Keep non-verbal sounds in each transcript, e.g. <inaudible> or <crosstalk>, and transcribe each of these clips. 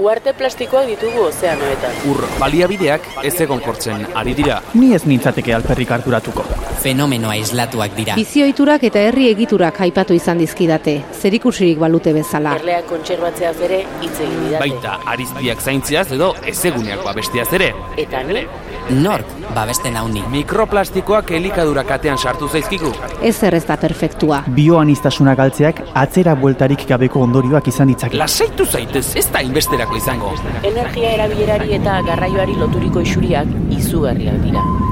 Uarte plastikoak ditugu ozeanoetan. Ur baliabideak ez egonkortzen ari dira. Ni ez nintzateke alperrik harturatuko. Fenomeno aislatuak dira. Bizioiturak eta herri egiturak aipatu izan dizkidate, zerikusirik balute bezala. Erleak kontserbatzeaz ere hitz egin didate. Baita ariztiak zaintziaz edo ezeguneak babestiaz ere. Eta ni, Nork babesten hauni. Mikroplastikoak elikadura katean sartu zaizkigu. Ez ez da perfektua. Bioanistasuna galtzeak atzera bueltarik gabeko ondorioak izan ditzake. Lasaitu zaitez, ez da inbesterako izango. energia erabilerari eta garraioari loturiko isuriak izugarriak dira.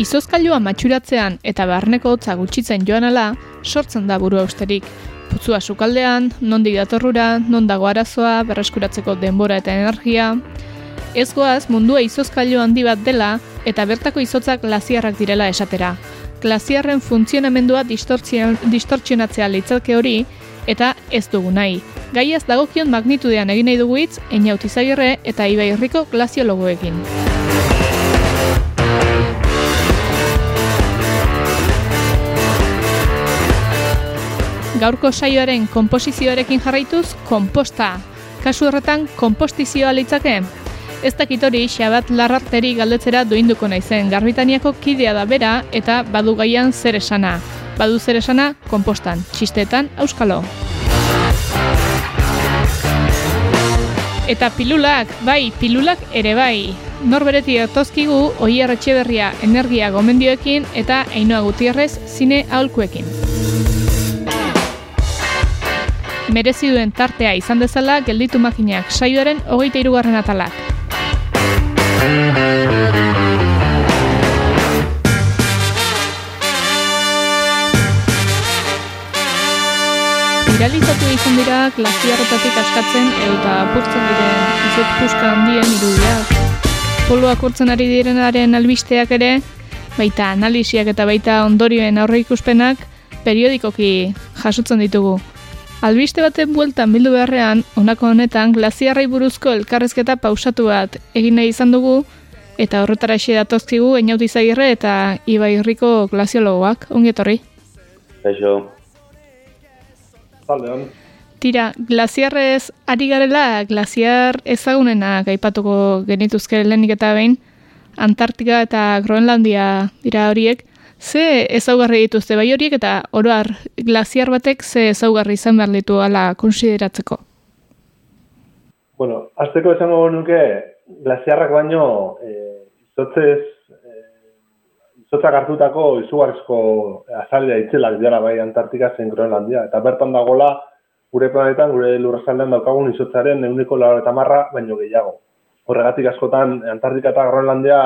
Izozkailua matxuratzean eta barneko hotza gutxitzen joan ala, sortzen da buru austerik. Putzua sukaldean, nondik datorrura, non dago arazoa, berreskuratzeko denbora eta energia. Ez goaz mundua izozkailu handi bat dela eta bertako izotzak glaziarrak direla esatera. Glaziarren funtzionamendua distortzio- distortzionatzea litzalke hori eta ez dugu nahi. Gaiaz dagokion magnitudean egin nahi dugu hitz, Einaut Izagirre eta Ibai Herriko glaziologoekin. Gaurko saioaren konposizioarekin jarraituz, konposta. Kasu horretan, konpostizioa litzake? Ez dakit hori xabat larrarteri galdetzera doinduko naizen. Garbitaniako kidea da bera eta badu gaian zer esana. Badu zer esana, konpostan. Txistetan, auskalo. Eta pilulak, bai, pilulak ere bai. Norbereti ertozkigu, Oier Etxeberria energia gomendioekin eta Ainhoa Gutierrez zine aholkuekin. Merezi duen tartea izan dezala gelditu makinak saioaren hogeita irugarren atalak. Viralizatu izan dira glaziarretatik askatzen eta apurtzen diren izot puska handien irudiak. Poluak urtzen ari direnaren albisteak ere, baita analisiak eta baita ondorioen aurreikuspenak periodikoki jasotzen ditugu. Albiste baten bueltan bildu beharrean, honako honetan glaziarrai buruzko elkarrezketa pausatu bat egin nahi izan dugu, eta horretara xe datozkigu Einaut Izagirre eta Ibai Herriko glaziologoak, ongi etorri. Kaixo. Zaldean. Tira, glaziarrez ari garela, glaziar ezagunenak aipatuko genituzke lehenik eta behin, Antartika eta Groenlandia dira horiek, ze ezaugarri dituzte bai horiek eta oroar glaziar batek ze ezaugarri izan behar ditu ala konsideratzeko. Bueno, azteko esango nuke, glaziarrak baino, eh, izotzez, izotzak hartutako izugarrizko azalea itzelak dira bai Antartika zen Groenlandia. Eta bertan dagola, gure planetan, gure lurrazaldean daukagun izotzaren euniko laro eta marra baino gehiago. Horregatik askotan, Antartika eta Groenlandia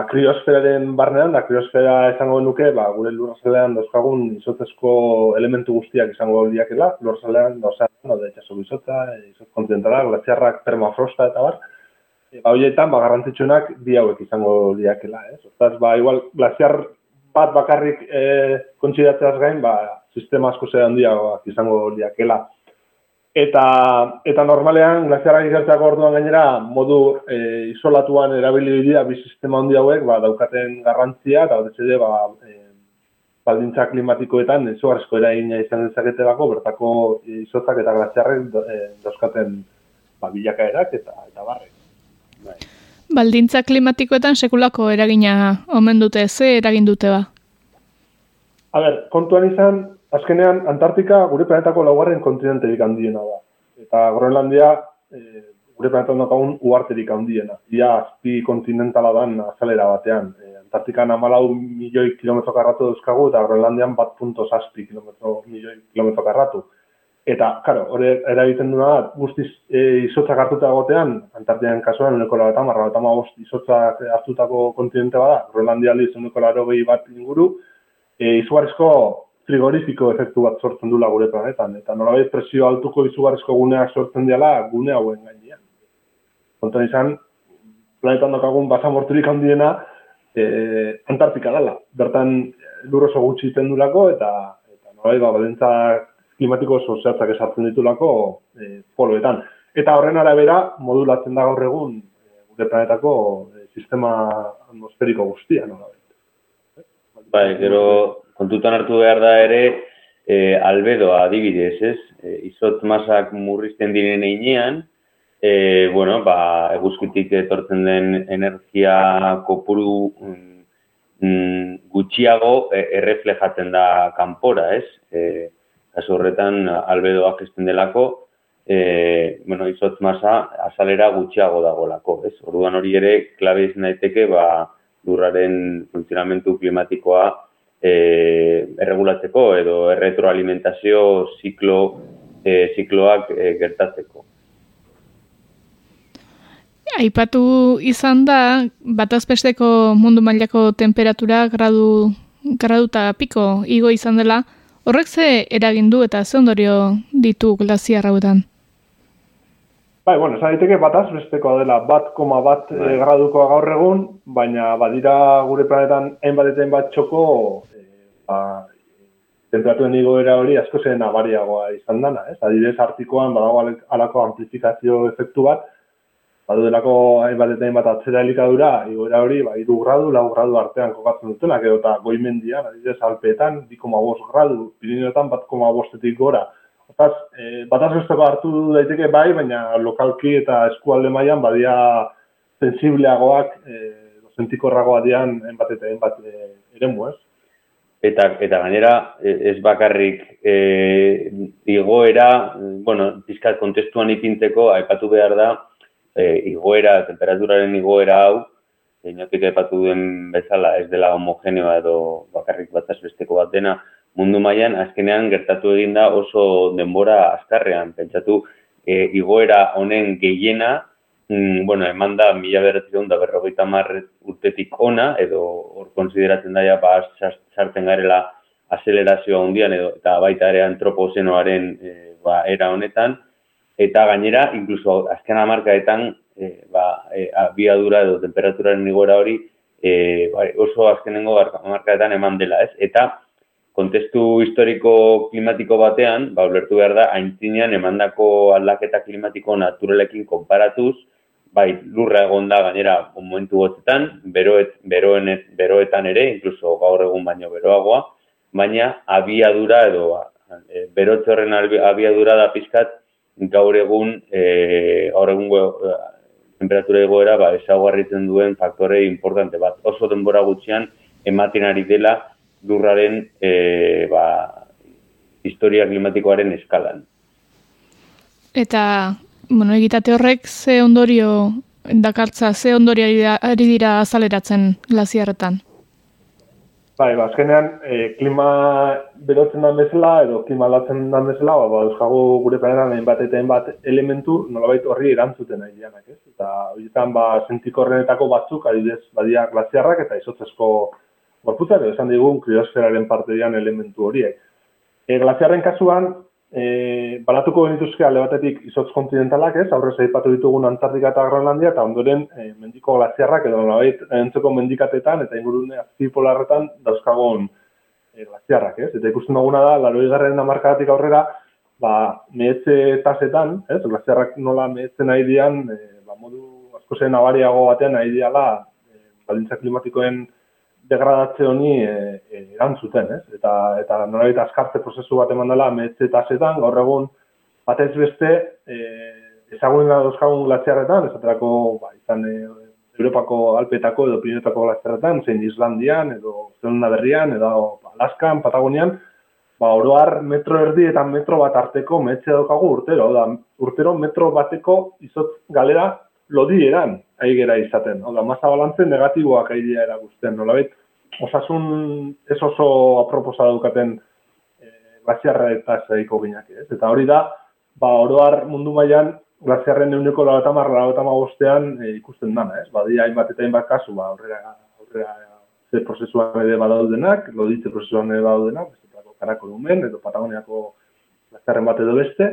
ba, kriosferaren barnean, da kriosfera izango nuke, ba, gure lurrazalean dauzkagun izotzezko elementu guztiak izango liakela, lurrazalean dauzean, no, da itxaso izotza, izotz kontinentala, glaziarrak, permafrosta eta bar, ba, horietan, ba, garrantzitsuenak bi hauek izango liakela, ez? Hortaz, ba, igual, glaziar bat bakarrik e, kontsidatzeaz gain, ba, sistema asko ze handiagoak izango liakela. Eta, eta normalean, glaziarrak ikertzeako orduan gainera, modu e, isolatuan erabili dira bi sistema handi hauek, ba, daukaten garrantzia, eta ere, ba, e, baldintza klimatikoetan izugarrizko eragina izan dezaketelako, bertako izotzak eta glaziarrek do- e, dauzkaten ba, bilakaerak eta, eta barrek. Baldintza klimatikoetan sekulako eragina omen dute, ze eragin dute ba? A ber, kontuan izan, azkenean Antartika gure planetako laugarren kontinenterik handiena da. Eta Groenlandia e, gure planetan daukagun uarterik handiena. Ia azpi kontinentala dan azalera batean. E, Antartikan amalau milioi kilometro karratu dauzkagu eta Groenlandian bat punto zazpi kilometro, milioi kilometro karratu. Eta, karo, hori eragiten duena da, guztiz e, izotzak hartuta egotean, Antartian kasuan, uneko laro marra, eta izotzak hartutako kontinente bada, Groenlandia aldiz uneko laro bat inguru, e, izugarrizko frigorifiko efektu bat sortzen dula gure planetan, eta nolabait presio altuko izugarrizko guneak sortzen diala gune hauen gainean. Kontan izan, planetan dokagun basamorturik handiena e, Antartika dela. Bertan lur oso gutxi iten dulako, eta, eta nolabait, ba, klimatiko oso zehatzak esartzen ditulako e, poloetan. Eta horren arabera, modulatzen da gaur egun e, gure planetako e, sistema atmosferiko guztia, nolabait. Bai, gero kontutan hartu behar da ere e, albedoa adibidez, ez? E, izot masak murrizten diren einean, e, bueno, ba, eguzkitik etortzen den energia kopuru mm, mm gutxiago e, erreflejatzen da kanpora, ez? E, kasu horretan albedoak esten delako, e, bueno, izot masa azalera gutxiago dagolako, ez? Orduan hori ere, klabe izan daiteke, ba, lurraren funtzionamentu klimatikoa e, erregulatzeko edo erretroalimentazio ziklo e, zikloak e, gertatzeko. Aipatu izan da, batazpesteko mundu mailako temperatura gradu, gradu piko igo izan dela, horrek ze eragindu eta ze ondorio ditu glaziar hauetan? Bai, bueno, esan daiteke bataz bestekoa dela bat koma bat bai. e, gradukoa gaur egun, baina badira gure planetan hainbat eta hainbat txoko e, ba, temperatuen igoera hori asko zen abariagoa izan dana, ez? Adidez, artikoan badago alako amplifikazio efektu bat, badu delako hainbat eta hainbat atzera helikadura, igoera hori, ba, iru gradu, lau gradu artean kokatzen dutenak, edo eta goimendian, adidez, alpeetan, 2,5 gradu, pirineotan bat koma bostetik gora, Hortaz, e, bataz besteko hartu daiteke bai, baina lokalki eta eskualde mailan badia sensibleagoak, e, sentikorragoa dian enbat eta enbat e, eremu, ez? Eta, eta gainera, e, ez bakarrik e, igoera, bueno, pizkat kontestuan ipinteko, aipatu behar da, e, igoera, temperaturaren igoera hau, inotik aipatu duen bezala, ez dela homogeneoa edo bakarrik bataz besteko bat dena, mundu mailan azkenean gertatu egin da oso denbora azkarrean. Pentsatu, e, igoera honen gehiena, mm, bueno, eman da mila beratzen da berrogeita marret urtetik ona, edo hor konsideratzen daia ba, sartzen garela azelerazioa hundian, edo, eta baita ere antropozenoaren e, ba, era honetan, eta gainera, inkluso azken amarkaetan, e, ba, e, abiadura edo temperaturaren igoera hori, e, bai, oso azkenengo amarkaetan eman dela, ez? Eta, kontestu historiko klimatiko batean, ba, ulertu behar da, haintzinean emandako aldaketa klimatiko naturalekin konparatuz, bai, lurra egon da gainera momentu gotzetan, beroet, beroenet, beroetan ere, inkluso gaur egun baino beroagoa, baina abiadura edo e, berotze horren abiadura da pizkat gaur egun e, gaur egun e, temperatura egoera ba, ezaguarritzen duen faktore importante bat. Oso denbora gutxian ematen ari dela lurraren e, ba, historia klimatikoaren eskalan. Eta, bueno, egitate horrek ze ondorio dakartza, ze ondorio ari dira azaleratzen glaziarretan? Bai, ba, azkenean, e, klima berotzen dan bezala, edo klima aldatzen dan bezala, ba, ba gure planetan bat eta bat elementu nolabait horri erantzuten nahi dianak, ez? Eta horietan, ba, sentikorrenetako batzuk, adibidez, badia glaziarrak eta izotzezko gorputza, edo esan digun kriosferaren parte dian elementu horiek. E, glaziarren kasuan, e, balatuko genituzke alde batetik izotz kontinentalak ez, aurrez aipatu ditugun Antartika eta Groenlandia, eta ondoren e, mendiko glaziarrak edo nolabait entzeko mendikatetan eta ingurune azpipolarretan dauzkagon e, glaziarrak ez. Eta ikusten duguna da, laroi garren amarkadatik aurrera, ba, mehetze tasetan, ez, glaziarrak nola mehetzen nahi dian, e, ba, modu asko zen abariago batean nahi diala, e, baldintza klimatikoen degradatze honi e, e, erantzuten, ez? Eta eta nolabait askartze prozesu bat eman dela metze tasetan, gaur egun batez beste eh ezagun da dozkagun glaziarretan, esaterako ba, izan e, Europako alpetako edo Pirinetako glaziarretan, zein Islandian edo Zelanda berrian edo Alaskan, Patagonian, ba oroar metro erdi eta metro bat arteko metze daukagu urtero, da urtero metro bateko izotz galera lodieran ari gera izaten. Hau da, masa balantzen negatiboak ari erakusten. Nolabait, osasun ez oso aproposa daukaten e, eta zaiko ginak, ez? Eta hori da, ba, oroar mundu mailan glaziarren euneko lagatamar, lagatamar bostean e, ikusten dana, ez? Badia hainbat eta hainbat kasu, ba, aurrera, aurrera ze prozesuan ere badaudenak, loditze prozesuan ere badaudenak, Karakolumen edo Patagoniako glaziarren bat edo beste,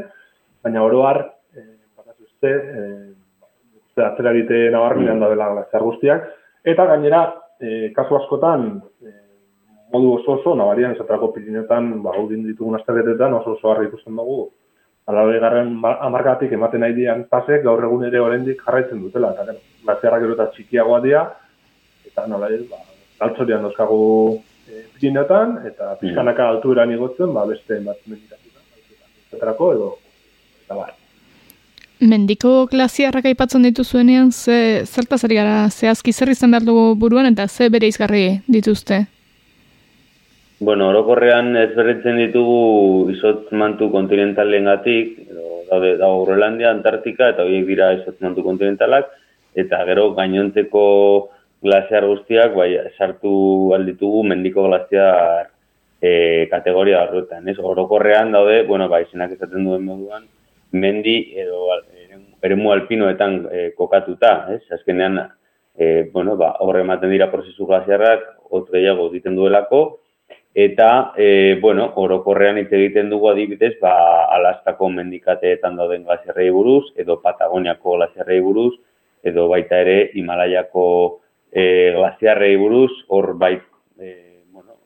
baina oro har, e, bataz beste, e, atzera egite nabarmenean da dela glaziar guztiak, eta gainera, e, kasu askotan, e, modu oso oso, nabarian esatrako Pirineotan, ba, hau ditugun azterretetan oso oso harri ikusten dugu, Alare garren amarkatik ematen nahi dian pasek gaur egun ere oraindik jarraitzen dutela. Eta gero, glaziarrak gero eta txikiagoa dira, eta nola ez, ba, galtzorian dozkagu e, eta pixkanaka altueran igotzen, ba, beste ematzen dira. edo, eta bar. Mendiko glaziarrak aipatzen dituzuenean, ze, zertaz ari gara, zehazki zer izan behar dugu buruan, eta ze bere izgarri dituzte? Bueno, orokorrean ezberditzen ditugu izotz mantu kontinentalen gatik, daude, dago Groenlandia, Antartika, eta horiek dira izotz mantu kontinentalak, eta gero gainontzeko glaziar guztiak, bai, sartu alditugu mendiko glaziar e, kategoria horretan. Ez, orokorrean daude, bueno, bai, zenak ezaten duen moduan, mendi edo eremu alpinoetan e, kokatuta, ez, azkenean, e, bueno, ba, horre ematen dira prozesu glaziarrak, otre gehiago diten duelako, Eta, e, bueno, orokorrean hitz egiten dugu adibidez, ba, alastako mendikateetan dauden glazierrei buruz, edo Patagoniako glazierrei buruz, edo baita ere Himalaiako e, glazierrei buruz, hor bait, e, bueno,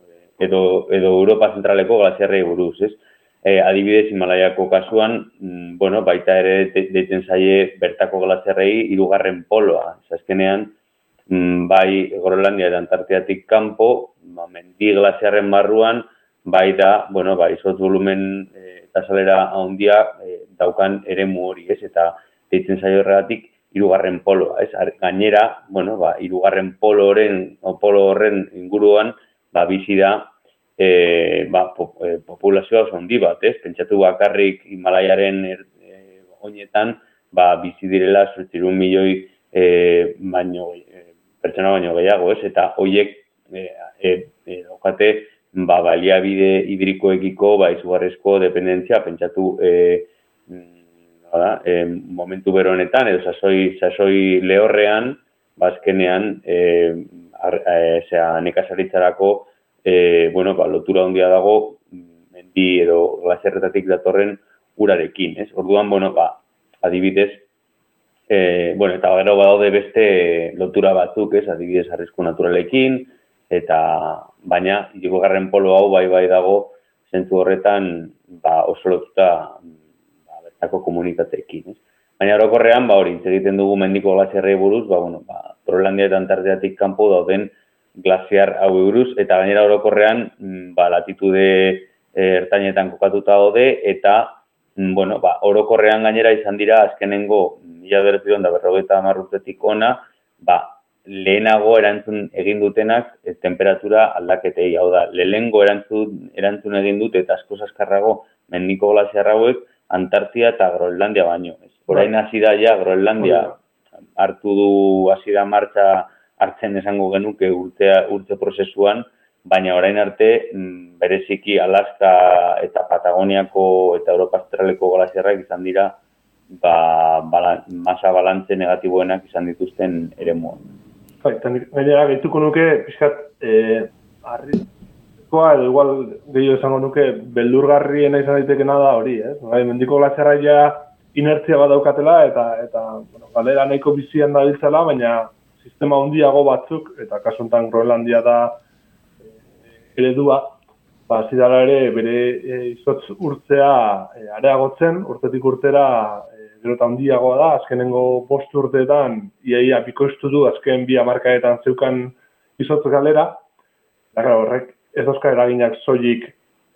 edo, edo Europa zentraleko glazierrei buruz, ez? E, adibidez, Himalaiako kasuan, mm, bueno, baita ere deitzen zaie bertako glazierrei irugarren poloa, azkenean, mm, bai Groenlandia eta Antartiatik kanpo, ba, mendi glaziarren barruan, bai da, bueno, bai, izot volumen e, eta salera handia e, daukan ere hori, ez? Eta deitzen zaio erregatik, irugarren poloa, ez? Gainera, bueno, ba, irugarren polo horren, polo horren inguruan, ba, bizi da, e, ba, e, populazioa oso handi bat, ez? Pentsatu bakarrik Himalaiaren er, e, oinetan, ba, bizi direla, zortzirun milioi e, baino, e, pertsona baino gehiago, ez? Eta hoiek e, e, e, okate, ba, baliabide hidrikoekiko, ba, izugarrezko dependentzia, pentsatu, e, mm, e, momentu beronetan, edo sasoi, sasoi lehorrean, bazkenean, ba, e, ar, e, zera, nekazaritzarako, e, bueno, ba, lotura handia dago, mendi edo glazerretatik datorren urarekin, ez? Orduan, bueno, ba, adibidez, e, bueno, eta gero badaude beste lotura batzuk, ez? Adibidez, arrisku naturalekin, eta baina hirugarren polo hau bai bai dago zentzu horretan ba oso lotuta ba bertako komunitateekin, ez? Baina orokorrean ba hori egiten dugu mendiko glaziarrei buruz, ba bueno, ba Groenlandia eta Antartiatik kanpo dauden glaziar hau buruz eta gainera orokorrean mm, ba latitude eh, ertainetan kokatuta daude eta mm, bueno, ba, orokorrean gainera izan dira azkenengo 1950 urtetik ona, ba lehenago erantzun egin dutenak e, temperatura aldaketei, hau da, lehengo erantzun, erantzun egin dute eta asko zaskarrago mendiko glaziarrauek Antartia eta Groenlandia baino. Ez. Horain hasi da ja Groenlandia hartu du hasi da martxa hartzen esango genuke urtea, urte prozesuan, baina orain arte mm, bereziki Alaska eta Patagoniako eta Europa Australeko glaziarrak izan dira ba, bala, masa balantze negatiboenak izan dituzten ere Bai, gainera gehituko nuke, pixkat, eh, arrizkoa, edo igual gehiago esango nuke, beldurgarriena izan daitekena da hori, eh? Bai, mendiko glaziarra ja inertzia bat daukatela, eta, eta bueno, galera nahiko bizian da biltzela, baina sistema handiago batzuk, eta kasuntan Groenlandia da eh, eredua, ba, zidara ere bere e, izotz urtzea e, areagotzen, urtetik urtera gero eta handiagoa da, azkenengo post urteetan, iaia bikoiztu du, azken bi amarkaetan zeukan izotz galera, eta horrek ez dauzka eraginak soilik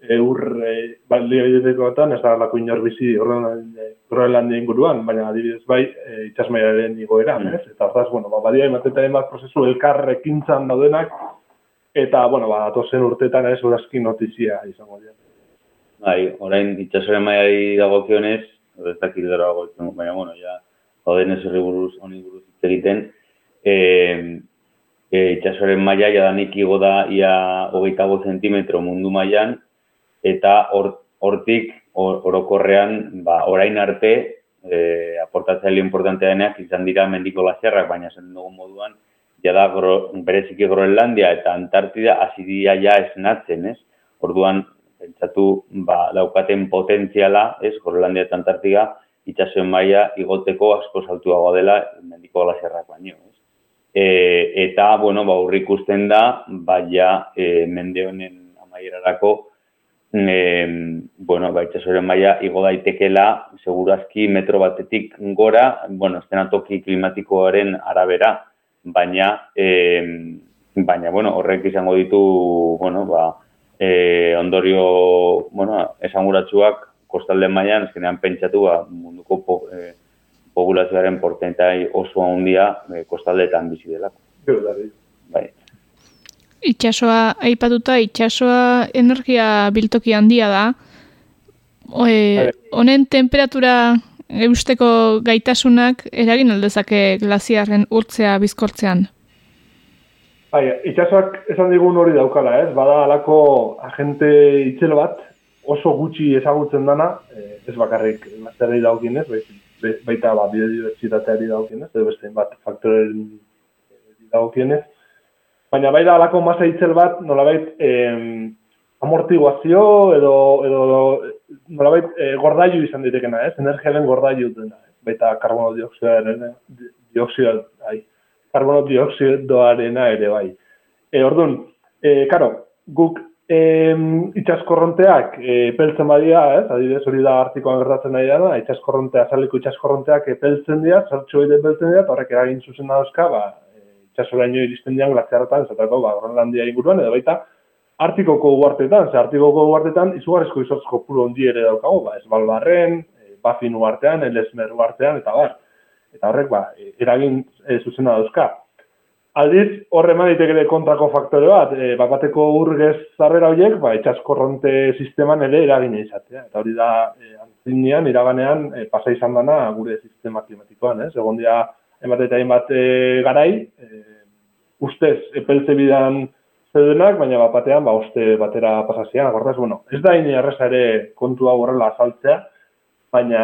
eur e, baldia ez da lako inor bizi horren inguruan, baina adibidez bai e, itxasmaiaren igoera, mm. ez? Eta hortaz, bueno, ba, badia ematen bat prozesu elkarrekin zan daudenak, eta, bueno, ba, atozen urteetan ez urazki notizia izango dira. Bai, orain itxasoren maiari dagokionez, ez dakit gara baina, bueno, ja, hauden ez horri buruz, honi buruz egiten, e, e, itxasoren maia jadanik igo da ia hogeita zentimetro mundu mailan eta hortik or, orokorrean, ba, orain arte, e, aportatzaile importantea denak izan dira mendiko lazerrak, baina zen dugu moduan, jada gro, bereziki Groenlandia eta Antartida hasi ja esnatzen, ez? Orduan, pentsatu ba, daukaten potentziala, ez, Groenlandia eta Antartika, itxasoen maila igoteko asko saltuagoa dela mendiko glaziarrak baino. Ez? E, eta, bueno, ba, ikusten da, baina e, mende honen amaierarako, e, bueno, ba, itxasoren maila igo daitekela, segurazki metro batetik gora, bueno, estenatoki klimatikoaren arabera, baina, e, baina, bueno, horrek izango ditu, bueno, ba, e, ondorio, bueno, esanguratsuak kostalde mailan eskenean pentsatu ba, munduko po, e, populazioaren portentai oso handia e, kostaldeetan bizi delako. Bai. Itxasoa aipatuta itxasoa energia biltoki handia da. E, honen temperatura eusteko gaitasunak eragin aldezake glaziarren urtzea bizkortzean. Bai, itxasoak esan digun hori daukala, ez? Bada alako agente itxelo bat, oso gutxi ezagutzen dana, eh, ez bakarrik mazterri daukinez, baita ba, biodibertsitateari daukinez, edo beste bat faktoren daukinez. Baina bai da alako masa itzel bat, nolabait, eh, amortiguazio edo, edo nolabait, eh, gordailu izan ditekena, ez? Energiaren gordailu dena, ez? Baita karbono dioksidaren, dioksidaren, ai, karbono dioksidoarena ere bai. E, orduan, e, karo, guk e, itxaskorronteak e, peltzen badia, ez? Adibidez hori da artikoan gertatzen nahi dana, itxaskorrontea, zaliko itxaskorronteak epeltzen dira, zertxo hori epeltzen dira, horrek eragin zuzen dauzka, ba, itxasoraino iristen dian glaziarretan, zatako, ba, Groenlandia inguruan, edo baita, artikoko uartetan, ze artikoko uartetan, izugarrizko izotzko puro ondi ere daukago, ba, ez balbarren, e, bafin uartean, elesmer uartean, eta bar. Eta horrek, ba, eragin e, zuzena dauzka. Aldiz, horre eman ere kontrako faktore bat, e, bat bateko urgez zarrera horiek, ba, etxaskorronte sisteman ere eragin izatea. Eta hori da, e, antzinean, iraganean, e, pasa izan dana gure sistema klimatikoan, ez? Egon dira, emat eta bat e, garai, e, ustez, epeltze bidan zeudenak, baina bat batean, ba, uste batera pasazian, gortaz, bueno, ez da ini erreza ere kontua horrela azaltzea, baina,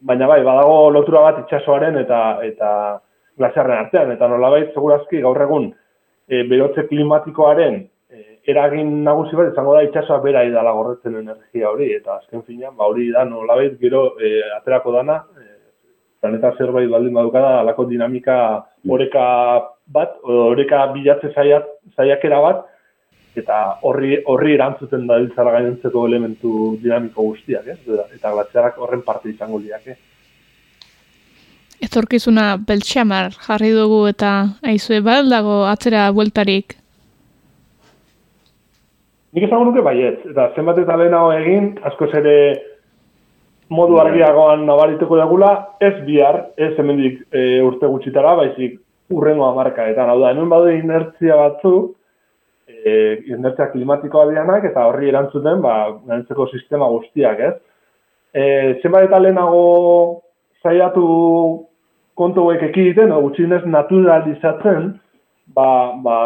baina bai, badago lotura bat itxasoaren eta eta glaziarren artean, eta nolabait, segurazki, gaur egun, e, berotze klimatikoaren eragin nagusi bat, izango da itxasoa bera idala gorretzen energia hori, eta azken finean, ba hori da nolabait, gero e, aterako dana, planeta zerbait baldin badukada, alako dinamika oreka bat, oreka bilatze zaiak, zaiakera bat, eta horri horri erantzuten da diltzara gainentzeko elementu dinamiko guztiak, eh? eta glaziarak horren parte izango diak. Eh? Etorkizuna beltxamar jarri dugu eta aizue dago atzera bueltarik? Nik esango nuke baiet, eta zenbat eta lehenago egin, asko ere modu bai. argiagoan nabariteko dagula, ez bihar, ez hemendik e, urte gutxitara, baizik urrengo amarka, eta hau da, hemen badu inertzia batzu, e, inertzia klimatikoa dianak, eta horri erantzuten, ba, gantzeko sistema guztiak, ez? E, zenbat eta lehenago zaiatu kontu hauek ekiditen, gutxinez naturalizatzen, ba, ba,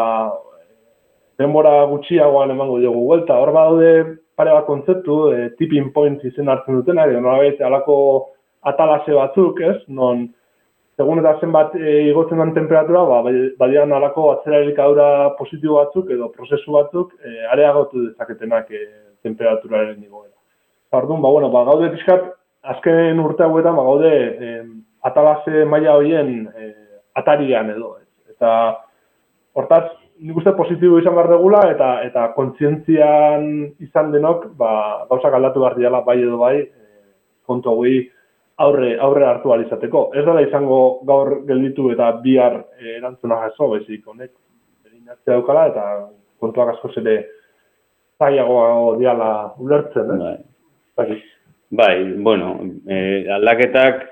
denbora gutxiagoan emango dugu guelta. Hor badaude pare bat kontzeptu, e, tipping point izen hartzen dutena, edo nolabait alako atalase batzuk, ez? Non, segun eta zenbat e, igotzen den temperatura, ba, bai, badian alako atzera positibo batzuk edo prozesu batzuk e, areagotu dezaketenak e, temperaturaren igoera. Zardun, ba, bueno, ba, gaude pixkat, azken urte hauetan, ba, gaude, e, atalase maila horien e, atarian edo. Eta hortaz, nik uste positibo izan behar degula, eta eta kontzientzian izan denok, ba, gauzak aldatu behar diala, bai edo bai, e, kontu aurre, aurre hartu alizateko. Ez dela izango gaur gelditu eta bihar e, erantzuna jaso, bezik, honek, erinatzea daukala, eta kontuak asko zere zaiagoa diala ulertzen, eh? Bai. bai, bueno, eh, aldaketak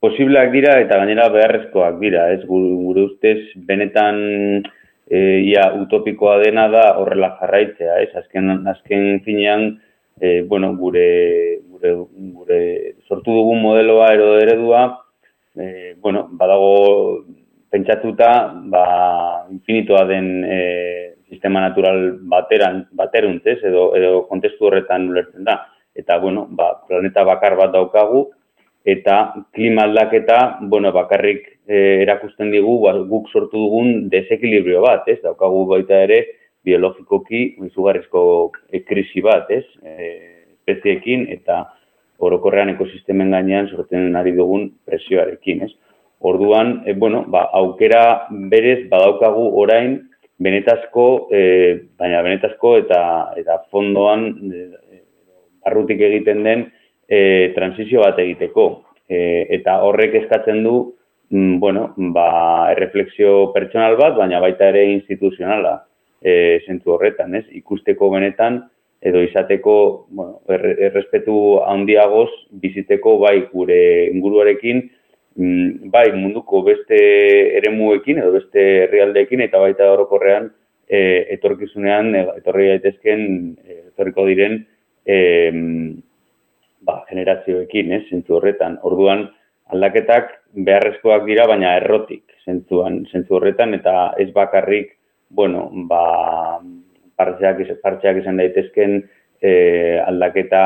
posibleak dira eta gainera beharrezkoak dira, ez gure ustez benetan e, ia utopikoa dena da horrela jarraitzea, ez azken azken finean e, bueno, gure, gure, gure sortu dugun modeloa ero eredua e, bueno, badago pentsatuta ba, infinitoa den e, sistema natural bateran, bateruntz, edo, edo kontestu horretan ulertzen da. Eta, bueno, ba, planeta bakar bat daukagu, eta klima aldaketa, bueno, bakarrik e, erakusten digu ba, guk sortu dugun desekilibrio bat, ez? Daukagu baita ere biologikoki izugarrizko e, krisi bat, ez? E, espeziekin eta orokorrean ekosistemen gainean sortzen ari dugun presioarekin, ez? Orduan, e, bueno, ba, aukera berez badaukagu orain benetazko, e, baina benetazko eta eta fondoan e, barrutik egiten den e, transizio bat egiteko. E, eta horrek eskatzen du, mm, bueno, ba, erreflexio pertsonal bat, baina baita ere instituzionala e, zentu horretan, ez? Ikusteko benetan, edo izateko, bueno, errespetu handiagoz biziteko bai gure inguruarekin, mm, bai munduko beste eremuekin edo beste herrialdeekin eta baita orokorrean e, etorkizunean etorri daitezken e, etorriko diren e, ba, generazioekin, ez, zentzu horretan. Orduan aldaketak beharrezkoak dira, baina errotik zentzuan, zentzu horretan eta ez bakarrik, bueno, ba, partxeak, partxeak izan daitezken e, aldaketa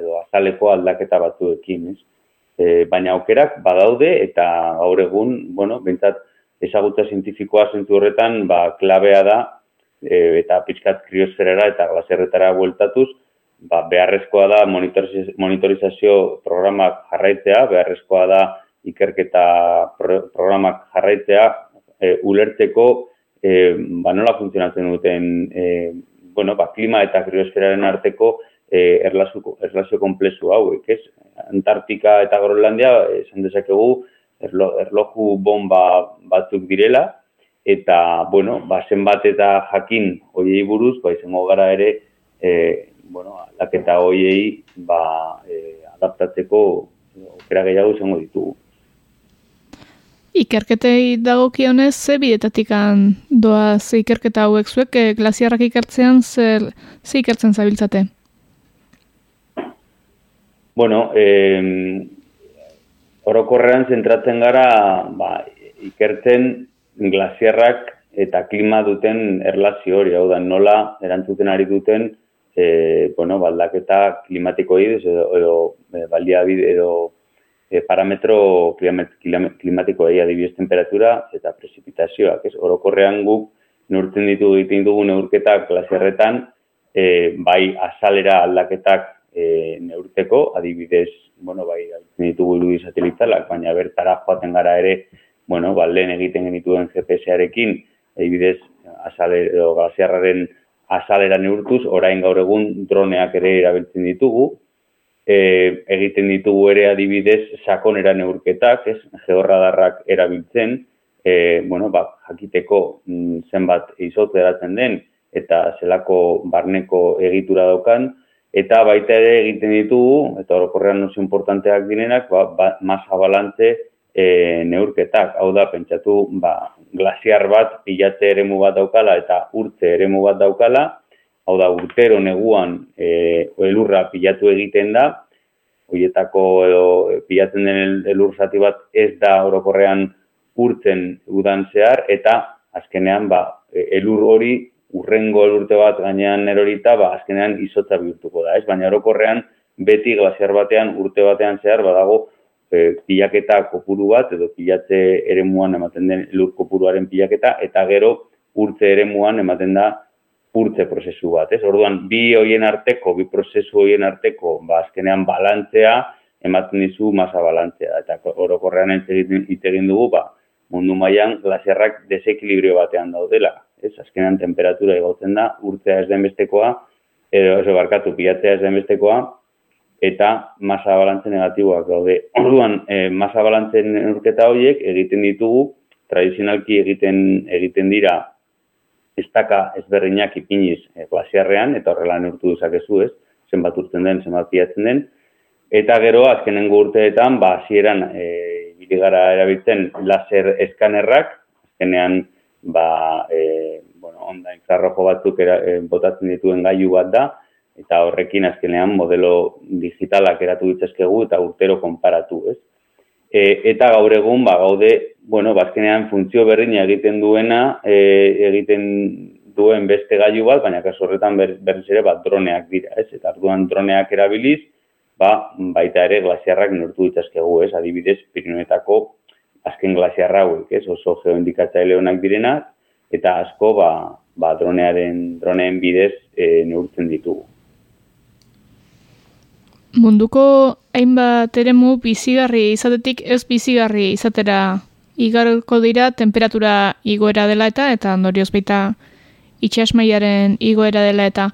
edo azaleko aldaketa batzuekin, ez? E, baina aukerak badaude eta gaur egun, bueno, bentsat ezagutza zientifikoa zentu horretan, ba, klabea da e, eta pixkat kriosferera eta glazerretara bueltatuz, ba, beharrezkoa da monitorizazio programak jarraitzea, beharrezkoa da ikerketa programak jarraitzea, e, ulertzeko e, ba, nola funtzionatzen duten e, bueno, ba, klima eta kriosferaren arteko e, erlazio, erlazio komplezu hauek, ez? Antartika eta Groenlandia, esan dezakegu, erlo, erloju bomba batzuk direla, eta, bueno, ba, zenbat eta jakin hoiei buruz, ba, izango gara ere, e, bueno, aldaketa hoiei, ba, e, adaptatzeko, okera gehiago izango ditugu. Ikerketei dagokionez ze bidetatik doa ze ikerketa hauek zuek e, glasiarrak ikertzean ze, ze ikertzen zabiltzate? Bueno, eh, orokorrean zentratzen gara ba, ikertzen glasiarrak eta klima duten erlazio hori, hau da, nola erantzuten ari duten e, bueno, baldaketa klimatiko edo, edo e, baliabide edo e, parametro klimatiko egia adibidez temperatura eta prezipitazioak. Ez? Orokorrean guk neurtzen ditu egiten dugu neurketak klaserretan e, bai azalera aldaketak e, neurteko, adibidez, bueno, bai, ditugu irudi satelitalak, baina bertara joaten gara ere, bueno, ba, lehen egiten genituen GPS-arekin, adibidez, azalera, edo glasiarraren azalera neurtuz, orain gaur egun droneak ere erabiltzen ditugu, e, egiten ditugu ere adibidez sakonera neurketak, ez, georradarrak erabiltzen, e, bueno, ba, jakiteko mm, zenbat izot eratzen den, eta zelako barneko egitura daukan, eta baita ere egiten ditugu, eta orokorrean oso importanteak direnak, ba, ba, masa balantze e, neurketak, hau da, pentsatu, ba, glasiar bat, pilatze eremu bat daukala, eta urtze eremu bat daukala, hau da, urtero neguan e, elurra pilatu egiten da, hoietako edo pilatzen den elur zati bat ez da orokorrean urtzen udan zehar, eta azkenean ba, e, elur hori urrengo elurte bat gainean erorita, ba, azkenean izotza bihurtuko da, ez? Baina orokorrean beti glasiar batean, urte batean zehar, badago e, pilaketa kopuru bat, edo pilatze ere ematen den elur kopuruaren pilaketa, eta gero urtze ere ematen da urtze prozesu bat, ez? Orduan, bi hoien arteko, bi prozesu hoien arteko, ba, azkenean balantzea, ematen dizu masa balantzea. Eta orokorrean hitz egin dugu, ba, mundu mailan glasiarrak desekilibrio batean daudela. Ez? Azkenean temperatura igotzen da, urtzea ez den bestekoa, edo oso barkatu, pilatzea ez den bestekoa, eta masa balantze negatiboak daude. Orduan, e, masa balantzen urketa horiek egiten ditugu, tradizionalki egiten egiten dira estaka ezberdinak ipiniz e, glasiarrean, eta horrela neurtu duzakezu ez, zenbat urtzen den, zenbat piatzen den, eta gero azkenengo urteetan, ba, hasieran e, gara erabiltzen laser eskanerrak, azkenean, ba, e, bueno, onda infrarrojo batzuk era, e, botatzen dituen gailu bat da, eta horrekin azkenean modelo digitalak eratu ditzazkegu eta urtero konparatu, ez? E, eta gaur egun, ba, gaude, bueno, bazkenean funtzio berdina egiten duena, e, egiten duen beste gailu bat, baina kaso horretan ber, berriz ere bat droneak dira, ez? Eta arduan droneak erabiliz, ba, baita ere glasiarrak nortu ditzazkegu, ez? Adibidez, Pirineetako azken glasiarra hauek, ez? Oso geoindikatzaile honak direnak, eta asko, ba, ba, dronearen, droneen bidez e, neurtzen ditugu. Munduko hainbat eremu bizigarri izatetik ez bizigarri izatera igarko dira temperatura igoera dela eta eta ondorioz baita itxasmaiaren igoera dela eta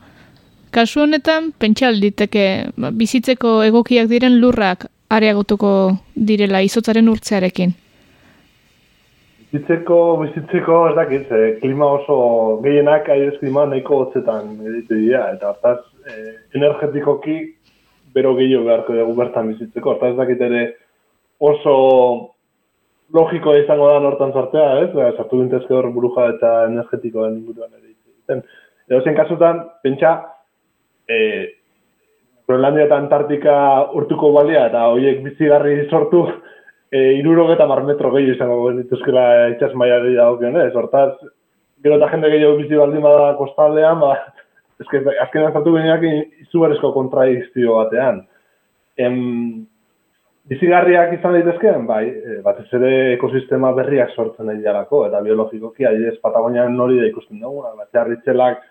kasu honetan pentsa alditeke ba, bizitzeko egokiak diren lurrak areagotuko direla izotzaren urtzearekin. Bizitzeko, bizitzeko, ez dakit, eh, klima oso gehienak aires klima nahiko hotzetan editu dira, eta hortaz, eh, energetikoki bero gehiago beharko dugu bertan bizitzeko, hortaz ez dakit ere oso logiko izango da nortan sartzea, ez? Ba, sartu gintezke hor buruja eta energetikoen inguruan ere egiten. Edo zen kasutan, pentsa, e, Groenlandia eta Antartika urtuko balia eta horiek bizigarri sortu e, iruro eta mar metro gehiago izango dituzkela itxas maia dago ez? Hortaz, gero eta jende gehiago bizi baldin bada kostaldean, ba, ezke, azken azartu behinak izugarrizko kontradikzio batean. Em, bizigarriak izan daitezkeen, bai, e, batez ere ekosistema berriak sortzen nahi eta biologikoki, adidez Patagonian nori da ikusten dugu, bat jarritzelak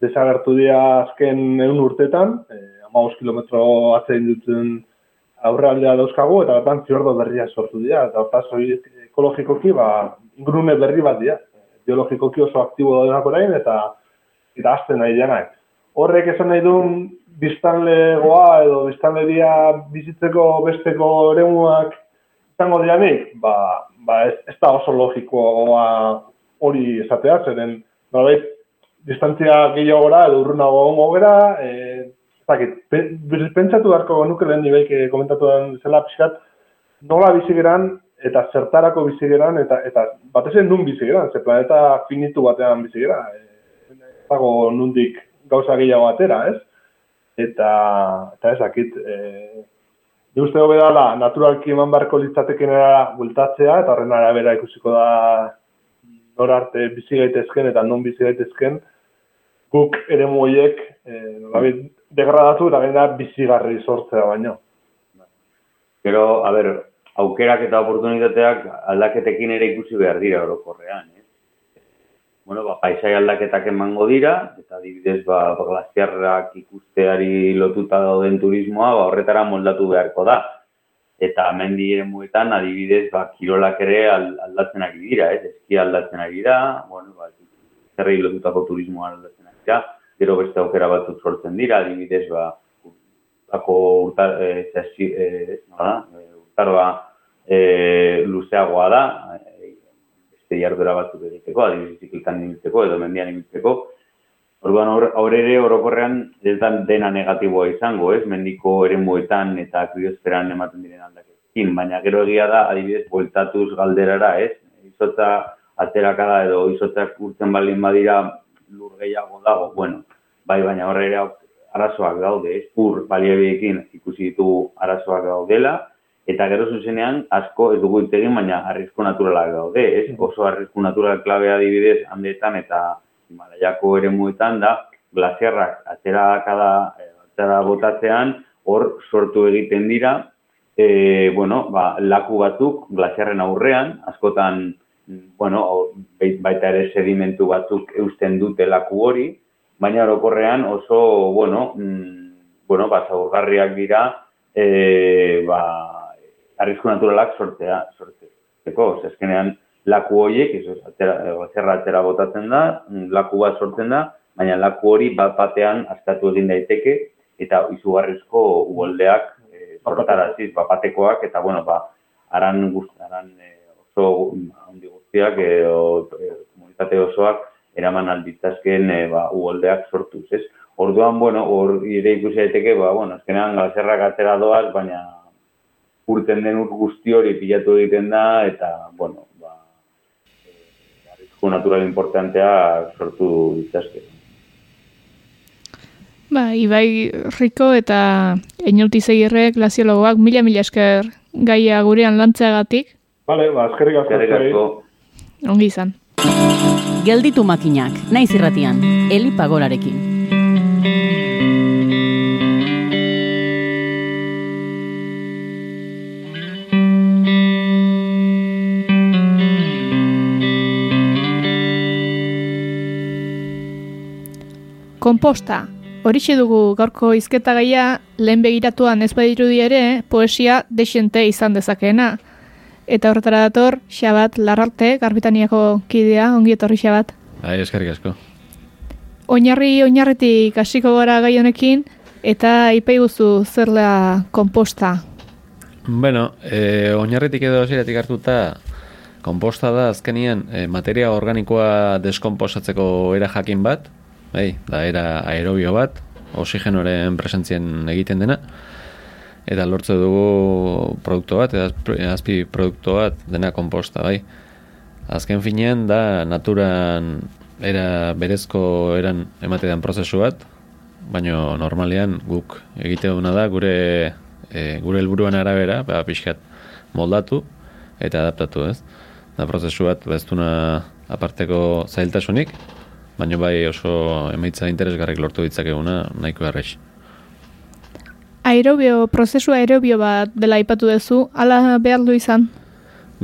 desagertu dira azken egun urtetan, e, amaus kilometro atzein duten aurrealdea dauzkagu, eta bertan fiordo berriak sortu dira, eta hortaz ekologikoki, ba, ingurune berri bat dira, biologikoki oso aktibo daudenak orain, eta eta azten nahi denak. Horrek esan nahi duen biztanlegoa edo biztanleria bizitzeko besteko eremuak izango dianik, ba, ba ez, ez da oso logikoa hori esatea, zeren, nolabait, distantzia gehiago gora, edo urrunago ongo gara, e, zakit, pentsatu beharko nuke lehen nibeik komentatu den zela pixkat, nola bizi geran, eta zertarako bizi geran, eta, eta batez nun bizi geran, ze planeta finitu batean bizi gara, e, dago nundik gauza gehiago atera, ez? Eta, eta ez dakit, e, ni uste hobe dala, naturalki eman barko litzateken era bultatzea, eta horren arabera ikusiko da nor arte bizi gaitezken eta non bizi gaitezken, guk ere moiek e, degradatu eta gaina bizigarri sortzea baino. Gero, a ber, aukerak eta oportunitateak aldaketekin ere ikusi behar dira orokorrean, eh? Bueno, ba, paisai aldaketak emango dira, eta adibidez, ba, glaziarrak ikusteari lotuta dauden turismoa, ba, horretara moldatu beharko da. Eta mendi ere muetan, adibidez, ba, kirolak ere aldatzen ari dira, ez? Eski aldatzen ari dira, bueno, ba, zerrei lotutako turismoa aldatzen ari dira, gero beste aukera batzuk sortzen dira, adibidez, ba, bako urtar, e, zesi, e, no e, urtaroa e, luzeagoa da, e, beste jardura batzuk egiteko, adibidez, zikiltan ibiltzeko edo mendian ibiltzeko, Orduan aurre ere orokorrean ez da dena negatiboa izango, ez? Mendiko eremuetan eta kriosferan ematen diren aldaketekin, baina gero egia da adibidez bueltatuz galderara, ez? Izotza aterakada edo izotzak urtzen balin badira lur gehiago dago, bueno, bai baina horre ere arazoak daude, ez? Ur baliabiekin ikusi ditugu arazoak daudela, eta gero zuzenean asko ez dugu itegin, baina arrizko naturalak daude, ez? Oso arrizko natural klabea adibidez handetan eta Himalaiako ere muetan da, glaziarrak atera kada, eh, atera botatzean, hor sortu egiten dira, e, bueno, ba, laku batzuk glaziarren aurrean, askotan, bueno, baita ere sedimentu batzuk eusten dute laku hori, baina orokorrean oso, bueno, mm, bueno, ba, zaurgarriak dira, e, ba, arrizko naturalak sortzea, sortzeko, zezkenean, laku horiek, ez, atera, zerra atera botatzen da, laku bat sortzen da, baina laku hori bat batean askatu egin daiteke, eta izugarrizko uoldeak e, sortaraziz, batekoak, eta bueno, ba, aran, gust, aran e, oso handi guztiak, e, o, e, komunitate osoak, eraman alditzazken e, ba, uoldeak sortuz, ez? Orduan, bueno, hor ire ikusi daiteke, ba, bueno, azkenean galzerrak atera doaz, baina urten den ur guzti hori pilatu egiten da, eta, bueno, arrisku natural importantea sortu ditzazke. Ba, Ibai Riko eta Einauti Zegirre glaziologoak mila-mila esker gaia gurean lantzeagatik. Bale, ba, eskerrik asko. Ongi izan. Gelditu makinak, naiz irratian, Eli Pagorarekin. Komposta. Horixe dugu gaurko izketa gaia, lehen begiratuan ez badirudi ere, poesia desente izan dezakeena. Eta horretara dator, Xabat Larrarte, Garbitaniako kidea, ongi etorri Xabat. Bai, eskerrik asko. Oinarri oinarritik hasiko gara gai honekin eta ipai guzu zerla komposta. Bueno, e, oinarritik edo hasieratik hartuta komposta da azkenian e, materia organikoa deskomposatzeko era jakin bat, bai, da era aerobio bat, oxigenoren presentzien egiten dena eta lortze dugu produktu bat, eta azpi produktu bat dena komposta, bai. Azken finean da naturan era berezko eran ematean prozesu bat, baina normalean guk egite duna da gure e, gure helburuan arabera, ba, pixkat moldatu eta adaptatu, ez? Da prozesu bat bestuna aparteko zailtasunik, baina bai oso emaitza interesgarrik lortu ditzakeguna nahiko errex. Aerobio, prozesu aerobio bat dela aipatu duzu, ala behar du izan?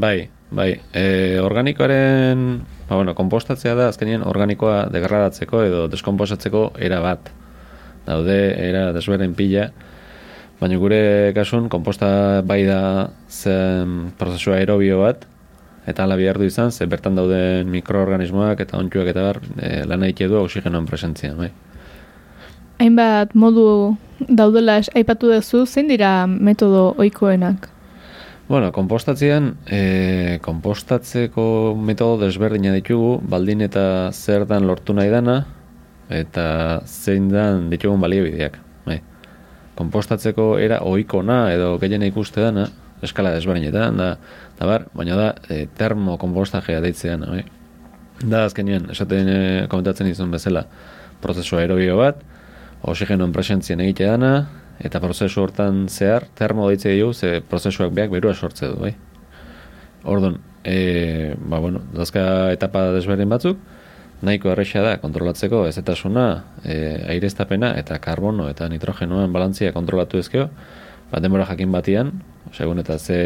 Bai, bai. E, organikoaren, ba, bueno, kompostatzea da, azkenien organikoa degradatzeko edo deskomposatzeko era bat. Daude, era desberen pila, baina gure kasun, komposta bai da zen prozesu aerobio bat, eta ala behar du izan, ze bertan dauden mikroorganismoak eta ontsuak eta bar, e, lan du oxigenoan presentzia, bai. Hainbat modu daudela aipatu duzu, zein dira metodo ohikoenak? Bueno, kompostatzean, e, kompostatzeko metodo desberdina ditugu, baldin eta zer dan lortu nahi dana, eta zein dan ditugun baliobideak. Bai. Kompostatzeko era ohikona edo gehiena ikuste dana, eskala desberdinetan, da, da bar, baina da e, termokompostajea deitzean, bai. Da azkenean, esaten e, komentatzen izan bezala, prozesu aerobio bat, oxigenoen presentzien egite dana, eta prozesu hortan zehar, termo deitze dugu, ze prozesuak beak berua sortze du, bai? Ordon, e, ba, bueno, dazka etapa desberdin batzuk, nahiko erresa da kontrolatzeko ez eta suna, e, aireztapena eta karbono eta nitrogenoan balantzia kontrolatu ezkeo, bat denbora jakin batian, segun eta ze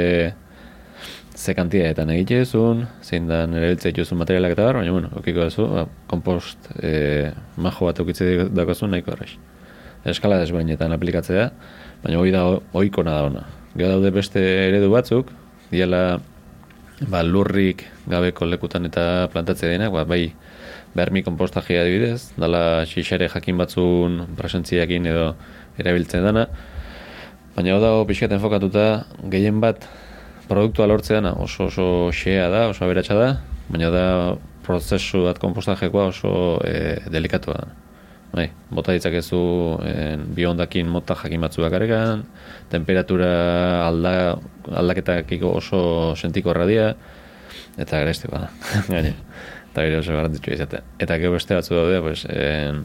ze kantidadetan egite duzun, zein da nire dituzun materialak eta bar, baina, bueno, okiko duzu, ba, kompost e, majo bat okitze dakozun nahiko errex. Eskala desbainetan aplikatzea, baina hori da oikona da ona. Gero daude beste eredu batzuk, diala ba, lurrik gabeko lekutan eta plantatzea denak, ba, bai bermi kompostajea adibidez, dala xixere jakin batzun presentziakin edo erabiltzen dana, baina hau dago pixkat enfokatuta gehien bat produktua lortzea oso oso xea da, oso aberatsa da, baina da prozesu bat kompostajekoa oso e, delikatua da. Bai, bota ditzakezu en, biondakin mota jakin batzu bakarekan, temperatura alda, aldaketakiko oso sentiko erradia, eta garestikoa da. <laughs> Gaine, eta gero oso garantitxu izatea. Eta gero beste batzu daude, pues, en,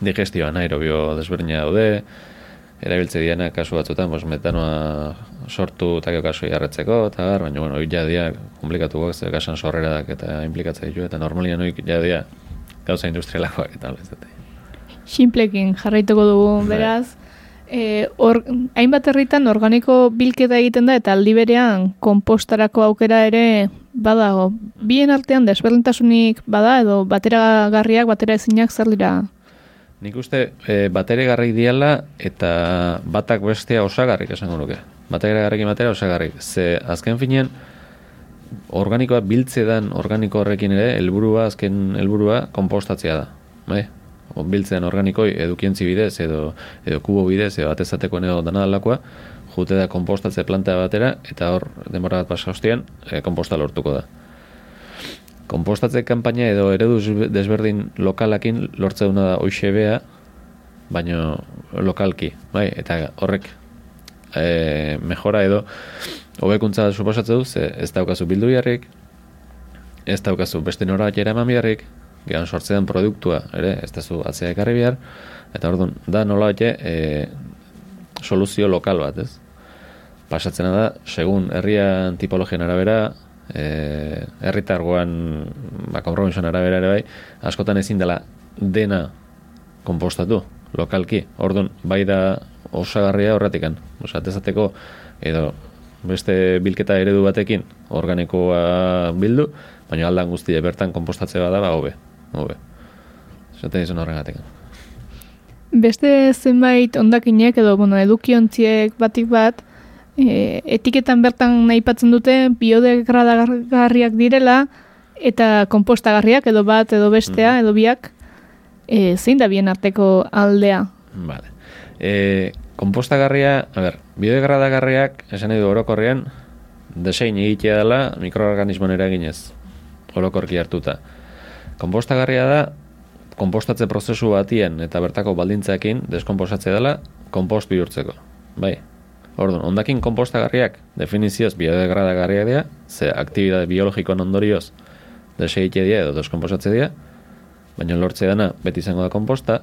digestioa aerobio desberdina daude, erabiltze diana kasu batzutan, pues, metanoa sortu eta kasu jarretzeko, eta bar, baina, bueno, ja dia komplikatu gok, ze gasan sorreradak eta implikatzea ditu, eta normalian oik ja dia gauza industrialakoak eta ez Simplekin jarraituko dugu, bai. beraz, e, or, hainbat herritan organiko bilketa egiten da eta aldi berean kompostarako aukera ere badago. Bien artean desberdintasunik bada edo bateragarriak batera ezinak zer dira Nik uste e, batere garrik diala eta batak bestea osagarrik esango nuke. Batere garrik batera osagarrik. Ze azken finean organikoa biltze dan organiko horrekin ere helburua azken helburua konpostatzea da. Bai? O, biltzean organikoi edukientzi bidez edo, edo kubo bidez edo atezateko edo dana dalakoa jute da konpostatze planta batera eta hor demora bat pasa hostian e, konposta lortuko da konpostatze kanpaina edo eredu desberdin lokalakin lortze duna da hoxe baino lokalki, bai, eta horrek e, mejora edo hobekuntza suposatze du, ze ez daukazu bildu biharrik, ez daukazu beste nora jera eman biharrik, gehan sortzean produktua, ere, ez da zu atzea ekarri bihar, eta orduan, da nola e, soluzio lokal bat, ez? Pasatzena da, segun herrian tipologian arabera, eh herritargoan ba arabera ere bai askotan ezin dela dena konpostatu lokalki. Ordun bai da osagarria horratikan osea tezateko edo beste bilketa eredu batekin organikoa bildu baina aldan guztia bertan konpostatze bada ba hobe hobe. Esaten izan horregatik. Beste zenbait ondakinek edo bueno, edukiontziek batik bat, e, etiketan bertan nahipatzen dute biodegradagarriak direla eta kompostagarriak edo bat edo bestea edo biak e, zein da bien arteko aldea? Vale. E, kompostagarria, a ber, biodegradagarriak esan edo orokorrean desein egitea dela mikroorganismoen eraginez orokorki hartuta. Kompostagarria da konpostatze prozesu batien eta bertako baldintzeekin deskonposatzea dela konpost bihurtzeko. Bai. Orduan, ondakin konpostagarriak definizioz biodegradagarriak dira, ze aktibitate biologikoan ondorioz deseitea dira edo deskonposatze dira, baina lortze dana beti izango da konposta,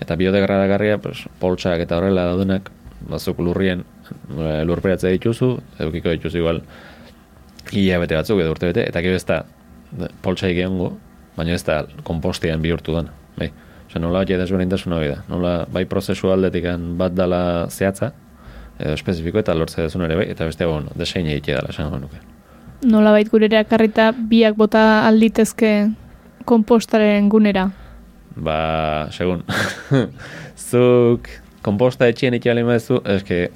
eta biodegradagarria, pues, poltsak eta horrela daudenak, bazuk lurrien eh, lurperatzea dituzu, edukiko dituzu igual, ia bete batzuk edo urte bete, eta gero ez da poltsa egongo, baina ez da kompostian bihurtu dana. Bai. Osa, nola bat jedezberintasun hori da. Nola, bai prozesu aldetik bat dala zehatza, edo espezifiko eta lortze dezun ere bai, eta beste bueno, desein egitea dela, esan nuke. Nola bait gurera karrita biak bota alditezke kompostaren gunera? Ba, segun. <laughs> Zuk komposta etxien ikia lehen badezu, eske,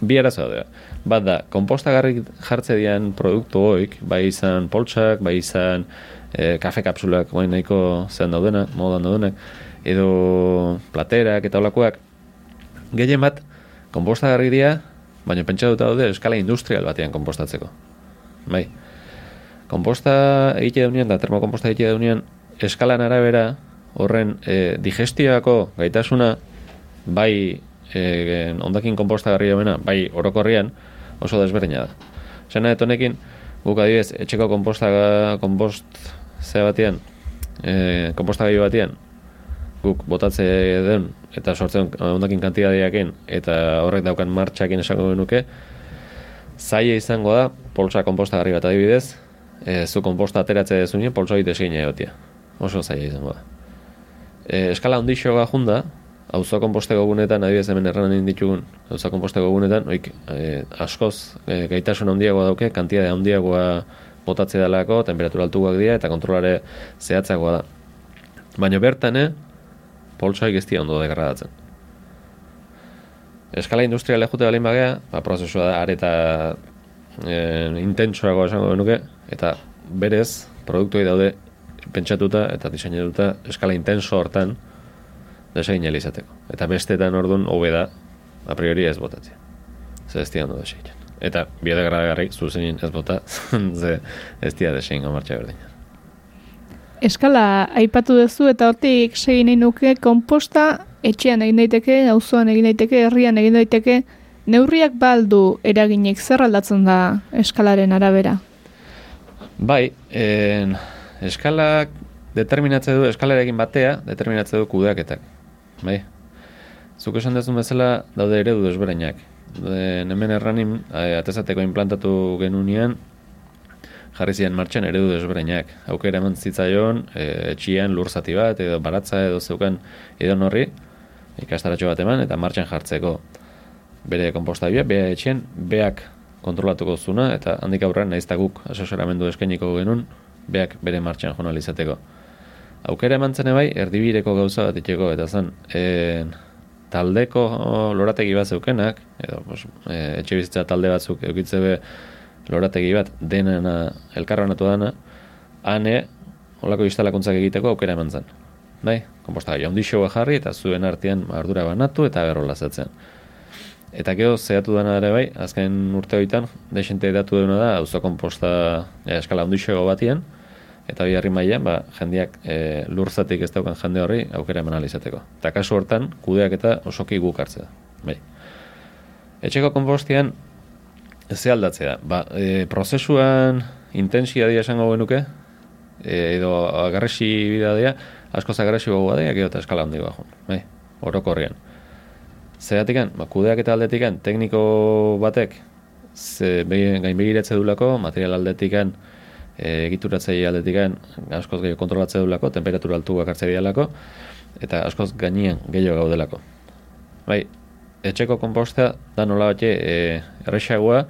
bi arazo da. Bat da, komposta jartze dian produktu hoik, bai izan poltsak, bai izan e, kafe kapsulak, bai nahiko zean daudenak, modan daudenak, edo platerak eta olakoak, gehien bat, komposta dira, baina pentsa daude eskala industrial batean kompostatzeko. Bai. Komposta egite daunean, da termokomposta egite daunean, eskalan arabera, horren e, digestioako gaitasuna, bai e, ondakin komposta garri bai orokorrian, oso desberdina da. Zena etonekin, guk adibez, etxeko komposta, kompost ze batean, e, komposta gai batean, guk botatze den eta sortzen ondakin kantidadiakin eta horrek daukan martxakin esango genuke zaila izango da poltsa kompostagarri bat adibidez e, zu komposta ateratze dezunien poltsa egite egin egotia oso zaila izango da. E, eskala ondixo junda auzo komposteko gunetan adibidez hemen erranen ditugun auzo komposteko gunetan oik, e, askoz e, gaitasun handiagoa dauke kantidade handiagoa botatze dalako temperatura altuak dira eta kontrolare zehatzagoa da. Baina bertan, eh, poltsoak ez ondo degradatzen. Eskala industriale jute balin bagea, ba, prozesua da areta e, intentsuago esango benuke, eta berez, produktoi daude pentsatuta eta diseinatuta eskala intenso hortan desein izateko. Eta bestetan orduan hobe da a priori ez botatzea. Ze ez ondo desein. Eta biodegradagarrik zuzenin ez bota, <laughs> ze ez dia desein gamartxa berdina eskala aipatu duzu eta hortik segin nahi nuke konposta etxean egin daiteke, auzoan egin daiteke, herrian egin daiteke, neurriak baldu eraginek zer aldatzen da eskalaren arabera? Bai, en, eskalak determinatze du, eskalarekin batea, determinatze du kudeaketak. Bai, zuk esan dezun bezala daude eredu desbereinak. Hemen erranin, eh, atezateko implantatu genunean, jarri ziren martxan eredu desbreinak. Aukera eman zitzaion, e, etxian lur zati bat, edo baratza edo zeukan edo norri, ikastaratxo bat eman, eta martxan jartzeko bere komposta bia, bea etxien, beak kontrolatuko zuna, eta handik aurrean nahiz guk asesoramendu eskainiko genuen, beak bere martxan jonalizateko. Aukera eman zen bai, erdibireko gauza bat itxeko, eta zen, e, taldeko lorategi bat zeukenak, edo pues, e, etxe bizitza talde batzuk eukitze be, lorategi bat denena elkarranatu dana, ane olako instalakuntzak egiteko aukera eman zen. Bai, komposta gai, jarri eta zuen artean ardura banatu eta berro lazatzen. Eta gero zehatu dena ere bai, azken urte hoitan, desente datu dena da, auzo komposta ja, eskala ondixo batien, eta bi harri mailan, ba, jendiak e, lurzatik ez daukan jende horri aukera eman alizateko. Eta kasu hortan, kudeak eta osoki guk hartzea. Bai. Etxeko kompostian, Ze aldatzea, ba, e, prozesuan intensia dia esango genuke, e, edo agarresi bidadea, asko zagarresi gogoa dea, gero eta eskala handi bajun, bai, orokorrian. Zeratik ba, kudeak eta aldetikan, tekniko batek, ze gain begiratze dulako, material aldetikan, e, egituratzaile aldetikan, askoz gehiago kontrolatze dulako, temperatura altu bakartze bidalako, eta askoz gainean gehiago gaudelako. Bai, etxeko komposta da nola batxe e, errexagoa,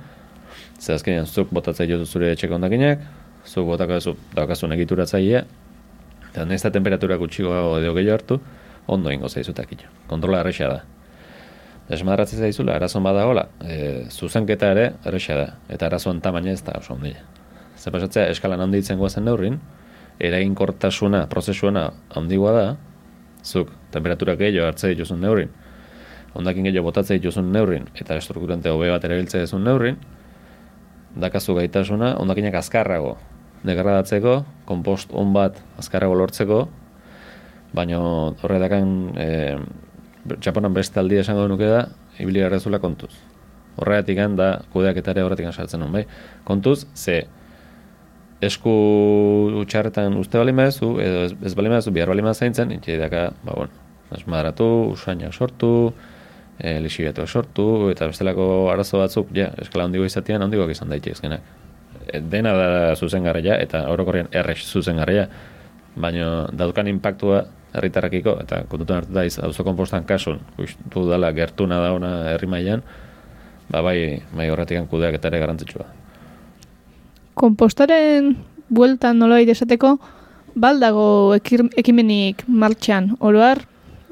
ze azkenean zuk botatzea jozu zure etxeko ondakinak, zuk botako zu daukazu negituratzailea, eta nesta temperatura gutxiko edo gehiago hartu, ondo ingo zaizutak ito. Kontrola erresa da. Desmadratzen zaizula, arazon badagola, e, zuzenketa ere erresa da. Eta arazoan tamaina ez da oso ondila. Zer pasatzea, eskalan handitzen guazen neurrin, eraginkortasuna, prozesuena handigoa da, zuk temperatura gehiago hartze dituzun neurrin, ondakin gehiago botatze dituzun neurrin, eta estrukturante hobe bat erabiltze duzun neurrin, dakazu gaitasuna, ondakinak azkarrago degradatzeko, kompost on bat azkarrago lortzeko, baina horre dakan e, Japonan beste aldi esango nuke da, ibili garrazula kontuz. Horregatik da, kudeaketare horretik sartzen nun, bai? Kontuz, ze, esku utxarretan uste bali maezu, edo ez, ez bali maezu, bihar bali zaintzen, itxe daka, ba, bueno, esmadratu, usainak sortu, e, lixibiatu sortu, eta bestelako arazo batzuk, ja, eskala handigo izatean, handigoak izan daite ezkenak. E, dena da zuzen garria, eta orokorrian errex zuzen garria, baina daukan impactua herritarrakiko, eta kontutan hartu da, auzo kompostan kasun, ustu dala gertuna da ona herri mailan, ba bai, bai horretik kudeak eta ere garantzitsua kompostaren bueltan nolai desateko, baldago ekimenik martxan, oroar,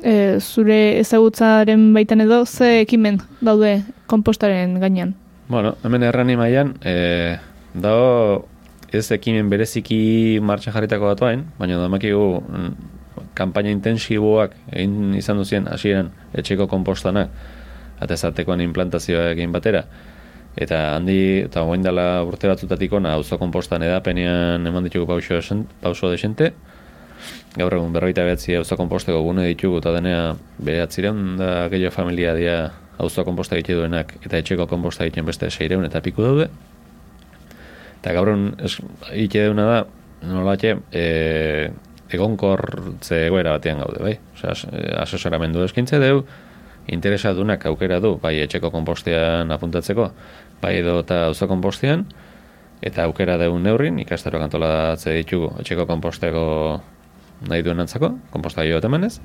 e, zure ezagutzaren baitan edo, ze ekimen daude kompostaren gainean? Bueno, hemen errani mailan, e, dago ez ekimen bereziki martxan jarritako batuain, baina damakigu mm, kampaina intensiboak egin izan duzien hasieran etxeko kompostanak, atezatekoan implantazioa egin batera, eta handi eta orain dela urte batzutatik ona auzo konpostan edapenean eman ditugu pauso pauso desente gaur egun berroita behatzi auzo konposteko gune ditugu eta denea behatziren da gehiago familia dia auzo konposta egite duenak eta etxeko konposta egiten beste seireun eta piku daude eta gaur egun egite duena da nola e, egonkortze egoera batean gaude, bai? Osea, asesoramendu eskintze deu, interesadunak aukera du, bai etxeko konpostean apuntatzeko, bai edo eta auzo konpostean, eta aukera deun neurrin, ikastaro kantolatze ditugu etxeko konposteko nahi duen antzako, konposta jo emanez,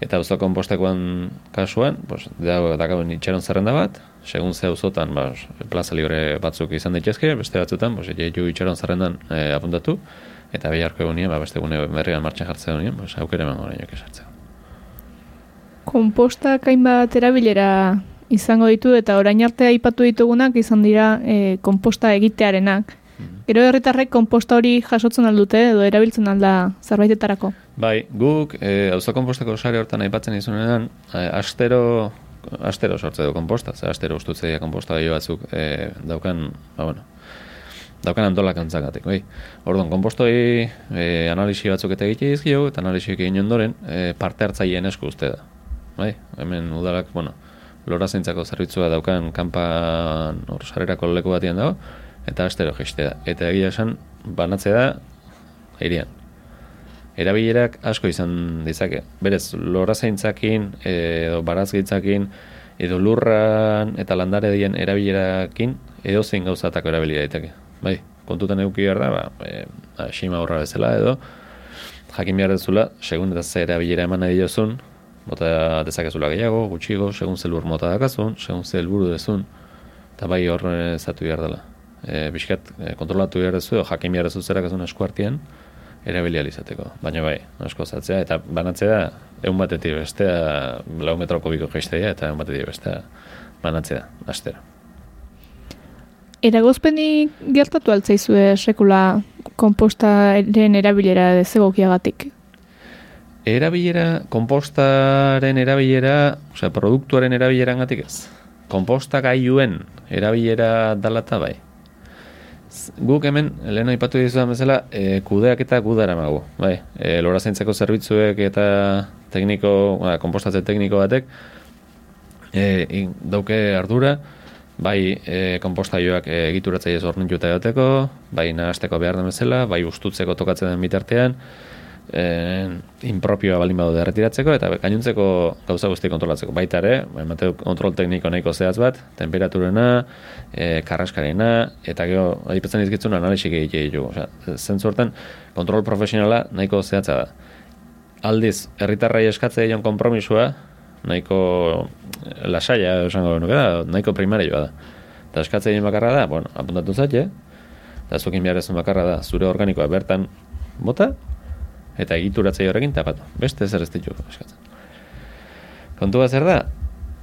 eta auzo konpostekoan kasuan, pues, dago, dago itxeron zerrenda bat, segun ze auzotan, ba, plaza libre batzuk izan daitezke, beste batzutan, pues, jeju itxeron zerrendan e, apuntatu, eta beharko egunien, ba, beste gune berrian martxan jartzen egunien, pues, aukera emango nahi esartzea. Komposta bat erabilera izango ditu eta orain arte aipatu ditugunak izan dira e, komposta egitearenak. Gero herritarrek komposta hori jasotzen aldute edo erabiltzen alda zerbaitetarako? Bai, guk e, auzo konposteko sare hortan aipatzen izunean, e, astero astero sortze du komposta, ze astero ustutze komposta gehiago batzuk e, daukan, ba bueno, daukan antolak antzagatik, bai. Orduan, kompostoi e, analisi batzuk eta egite izkio, eta analisi egin ondoren, e, parte hartzaileen esku uste da. Bai, hemen udalak, bueno, lora zeintzako zerbitzua daukan kanpan hor sarerako leku batian dago, eta astero da. Eta egia esan, banatzea da, airean. Erabilerak asko izan dizake. Berez, lora zeintzakin, edo barazgitzakin, edo lurran eta landare dien erabilerakin, edo zein gauzatako erabilia daiteke. Bai, kontutan euki behar da, ba, e, asima horra bezala edo, jakin behar dezula, segun eta ze erabilera eman nahi diozun, bota dezakezula gehiago, gutxigo, segun zelbur mota dakazun, segun zelburu dezun, eta bai hor zatu behar dela. E, Biskat, e, kontrolatu behar dezu, jakin behar dezu zerak ezun esku artian, erabilia izateko. Baina bai, asko zatzea, eta banatzea, egun batetik bestea, lau metroko biko geistea, eta egun batetik bestea, banatzea, astera. Eragozpenik gertatu altzaizue sekula kompostaren erabilera dezegokiagatik? Erabilera, kompostaren erabilera, osea, produktuaren erabilera gatik ez. Komposta gaiuen erabilera dalata bai. Guk hemen, lehen aipatu dizudan bezala, e, kudeak eta gudara magu. Bai, e, lora zaintzeko zerbitzuek eta tekniko, ba, kompostatze tekniko batek, e, dauke ardura, bai e, kompostaioak e, egituratzei ez ornintu eta bai nahazteko behar den bezala, bai ustutzeko tokatzen den bitartean, eh, impropioa balin badu derretiratzeko eta gainuntzeko gauza guzti kontrolatzeko baita ere, emate kontrol tekniko nahiko zehaz bat, temperaturena, e, karraskarena, eta gero, adipetzen izkitzun analisik egite ditu. Osea, zentzu hortan, kontrol profesionala nahiko zehatza da. Aldiz, herritarrai eskatze dion kompromisua, nahiko lasaia, esango nuke da, nahiko primarioa da. Eta eskatze dion bakarra da, bueno, apuntatu zatxe, eta zukin behar bakarra da, zure organikoa bertan bota, eta egituratzei horrekin tapatu. Beste zer ez ditugu eskatzen. Kontua zer da,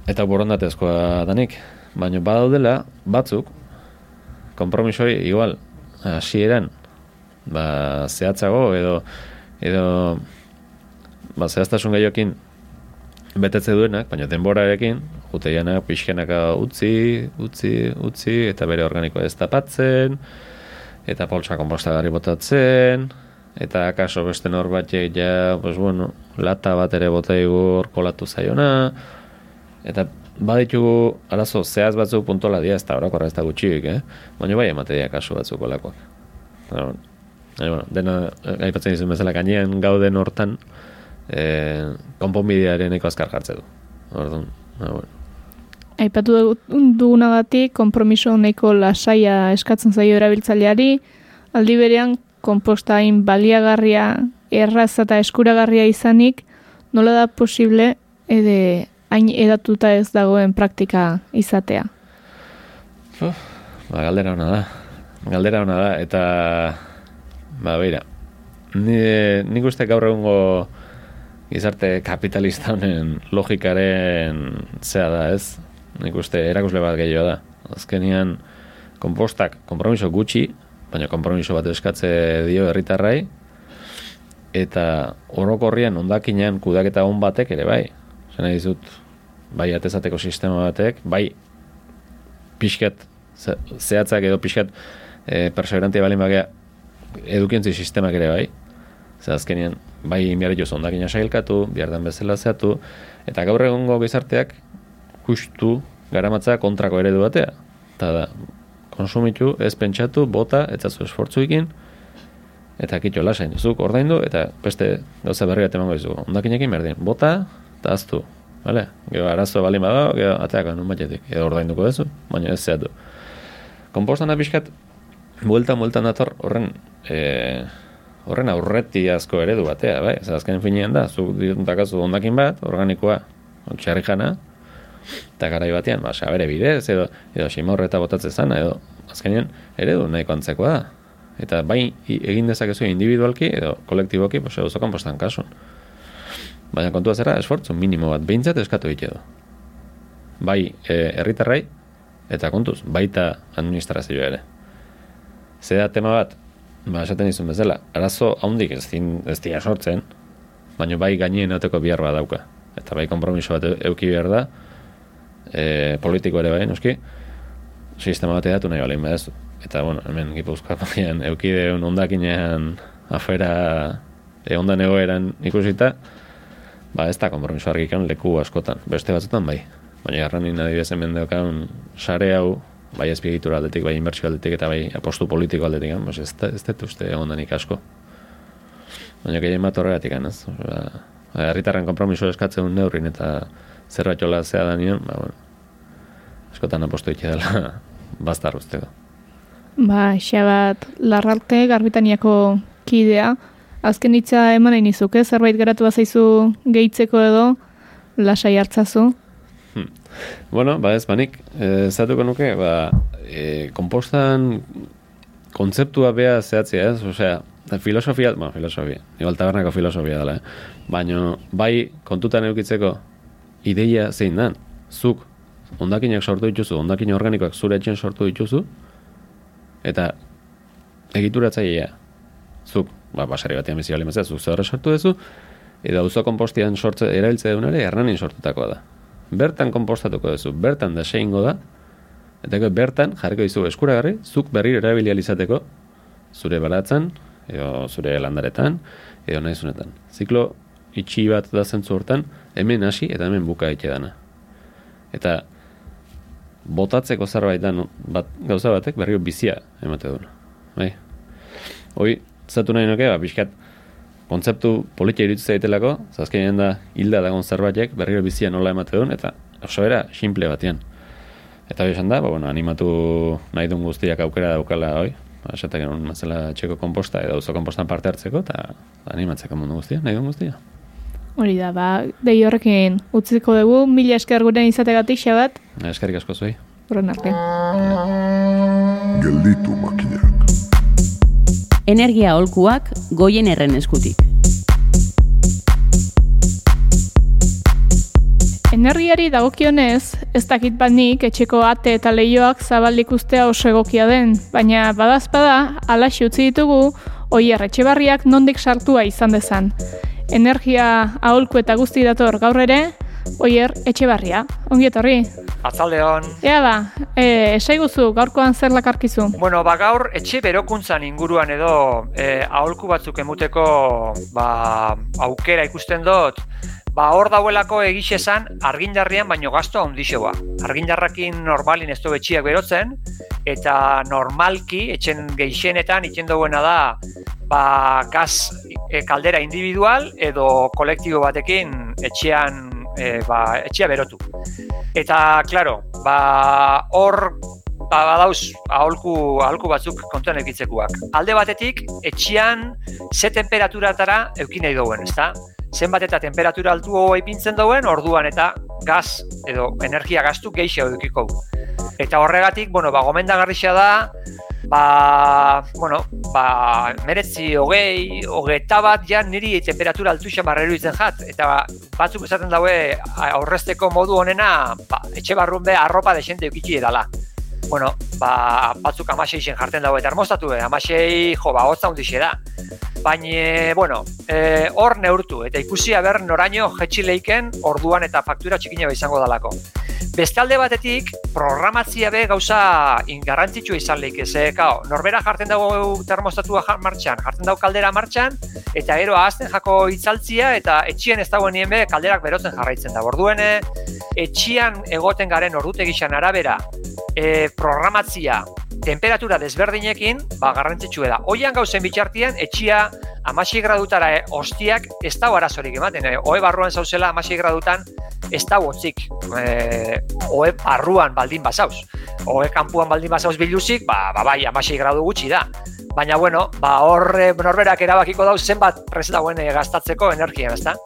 eta borondatezkoa danik, baina badaudela batzuk, kompromisoi igual, hasieran ba, zehatzago edo edo ba, zehaztasun gehiokin betetze duenak, baina denborarekin, juteianak pixkenaka utzi, utzi, utzi, eta bere organikoa ez tapatzen, eta poltsa kompostagarri botatzen, eta akaso beste norbatek ja, pues bueno, lata bat ere botaigu kolatu zaiona, eta baditugu arazo zehaz batzuk puntola dia, ez da horakorra ez da gutxik, eh? baina bai ematea kasu batzuk olakoak. Eta, bueno, dena, aipatzen izan bezala, gainean gauden hortan, e, konponbidearen eko azkar jartze du. Orduan, ba, bueno. Aipatu dugu- dugunagatik, konpromiso nahiko lasaia eskatzen zaio erabiltzaileari, aldi berean kompostain baliagarria, erraz eta eskuragarria izanik, nola da posible ede hain edatuta ez dagoen praktika izatea. Ba, galdera ona da. Galdera ona da, eta... Ba, beira. Ni, nik uste gaur egungo gizarte kapitalista honen logikaren zea da, ez? Nik uste erakusle bat gehiago da. Azkenian, kompostak kompromiso gutxi, baina kompromiso bat eskatze dio herritarrai, eta orokorrian ondakinean kudaketa on batek ere bai. Zena dizut, bai atezateko sistema batek, bai pixkat ze- zehatzak edo pixkat e, perseverantia balin bagea edukientzi sistemak ere bai. Ze azkenean, bai behar dituzu ondakina sailkatu, behar den bezala zehatu, eta gaur egungo gizarteak justu garamatza kontrako eredu batea. Eta da, konsumitu, ez pentsatu, bota, etzazu esfortzuikin, eta kitxo lasain, zuk ordaindu, eta beste gauza berri bat emango dizu. Ondakinekin berdin, bota, eta aztu. Vale? Gero arazo balin bada, gero ateako nun batetik, edo ordainduko duzu, baina ez zehatu. Kompostan da pixkat, bueltan bueltan dator horren e, horren aurreti asko eredu batea, bai? Ez azken finean da, zuk dakazu ondakin bat, organikoa, txarri jana, eta garai batean, ba, sabere bidez, edo, edo simorreta botatze zana, edo azkenean eredu nahiko antzekoa da. Eta bai egin dezakezu individualki edo kolektiboki, pues, edo kompostan kasun. Baina kontua zera, esfortzu minimo bat, behintzat eskatu ditu du. Bai, e, herritarrai, eta kontuz, baita administrazioa ere. Zeda tema bat, ba, esaten izun bezala, arazo haundik ez, din, ez dira sortzen, baina bai gaineen oteko bihar bat dauka. Eta bai kompromiso bat eu- euki behar da, e, politiko ere bai, noski, sistema bat edatu nahi balin badezu. Eta, bueno, hemen gipuzkoa bagian eukideun ondakinean afera e, ondan egoeran ikusita, ba ez da kompromiso argikan leku askotan, beste batzutan bai. Baina garranin adibidez hemen daukan sare hau, bai ezpiegitura aldetik, bai inbertsio aldetik eta bai apostu politiko aldetik, pues ez, ez dut uste ondanik asko. Baina gehien bat horregatik, ez? Ba, herritarren kompromiso eskatzen neurrin eta zerbait jola zea da nion, ba, bueno, askotan apostu ditu dela <laughs> bastar usteko. Ba, xabat larralte garbitaniako kidea, azken hitza eman nahi nizuke, zerbait geratu bazaizu gehitzeko edo, lasai hartzazu. Bueno, ba ez, banik, e, zatuko nuke, ba, e, kompostan kontzeptua bea zehatzea, ez? Osea, filosofia, bueno, filosofia, igual tabernako filosofia dela, eh? Baina, bai, kontutan eukitzeko ideia zein dan, zuk ondakinak sortu dituzu, ondakin organikoak zure etxen sortu dituzu, eta egituratzailea, zuk, ba, basari batean bizi bali zuk zehorre sortu duzu, eta auzo kompostian sortze, erabiltze dunare, ernanin sortutakoa da. Bertan konpostatuko duzu, bertan da seingo da, eta bertan jarriko dizu eskuragarri, zuk berriro erabili ahal izateko, zure baratzen, edo zure landaretan, edo nahizunetan. Ziklo itxi bat da zentzu hortan, hemen hasi eta hemen buka ite dana. Eta botatzeko zerbaitan bat, gauza batek berriro bizia emate du. Bai. Hoi, zatu nahi nuke, ba, pixkat, kontzeptu politia iruditzen zaitelako, zazkenean da hilda dagoen zerbaitek berriro bizia nola emate duen, eta oso era, simple batean. Eta hori esan da, ba, bueno, animatu nahi duen guztiak aukera daukala hoi, ba, esatak genuen mazela txeko komposta edo auzo kompostan parte hartzeko, eta animatzeko mundu guztia, nahi duen guztia. Hori da, ba, dei horrekin utziko dugu, mila esker guren izategatik xabat, Eskerrik asko zuei. horren arte. Gelditu makinak. Energia aholkuak goien erren eskutik. Energiari dagokionez, ez dakit bat nik etxeko ate eta leioak zabaldik ustea oso egokia den, baina badazpada, alaxi utzi ditugu, oier etxebarriak nondik sartua izan dezan. Energia aholku eta guzti dator gaur ere, oier etxebarria. Ongi etorri. Atzalde hon. Ea da, e, esaiguzu gaurkoan zer lakarkizu. Bueno, ba gaur etxe berokuntzan inguruan edo e, aholku batzuk emuteko ba, aukera ikusten dut, Ba, hor dauelako egixe esan argindarrian baino gasto handixoa. Argindarrakin normalin ez du betxiak berotzen, eta normalki, etxen geixenetan, itxen duena da, ba, gaz e, kaldera individual edo kolektibo batekin etxean e, ba, etxea berotu. Eta, claro, ba, hor ba, badauz aholku, aholku batzuk kontuan egitzekuak. Alde batetik, etxean ze temperaturatara eukin nahi duen, ezta? zenbat eta temperatura altu ipintzen dauen, orduan eta gaz edo energia gaztu geixo edukiko. Eta horregatik, bueno, ba, gomendagarrixa da, ba, bueno, ba, meretzi hogei, hogeita bat, ja, niri temperatura altu xamarreru izen jat. Eta batzuk esaten daue aurrezteko modu honena, ba, etxe barrun be, arropa desente eukitzi edala. Bueno, ba, batzuk amasei zen jartzen daue termostatu, eh? amasei, jo, ba, hotza hundixe da baina, bueno, e, hor neurtu, eta ikusi ber noraino jetxileiken orduan eta faktura txikina izango dalako. Beste alde batetik, programatzia be gauza ingarrantzitsu izan lehik, ze, kao, norbera jartzen dago termostatua martxan, jartzen dago kaldera martxan, eta gero ahazten jako itzaltzia, eta etxien ez dagoen nien be, kalderak berotzen jarraitzen da. Orduen, etxian egoten garen ordutegixan arabera, e, programatzia temperatura desberdinekin, ba, garrantzitsu da. Oian gauzen bitxartian, etxia amasi gradutara e, ostiak ez da arazorik ematen. E, oe barruan zauzela amasi gradutan ez da hotzik. E, oe barruan baldin bazauz. Oe kanpuan baldin bazauz biluzik, ba, ba bai, amasi gradu gutxi da. Baina, bueno, ba, horre norberak erabakiko dauz zenbat prez dauen e, gastatzeko energia, ezta?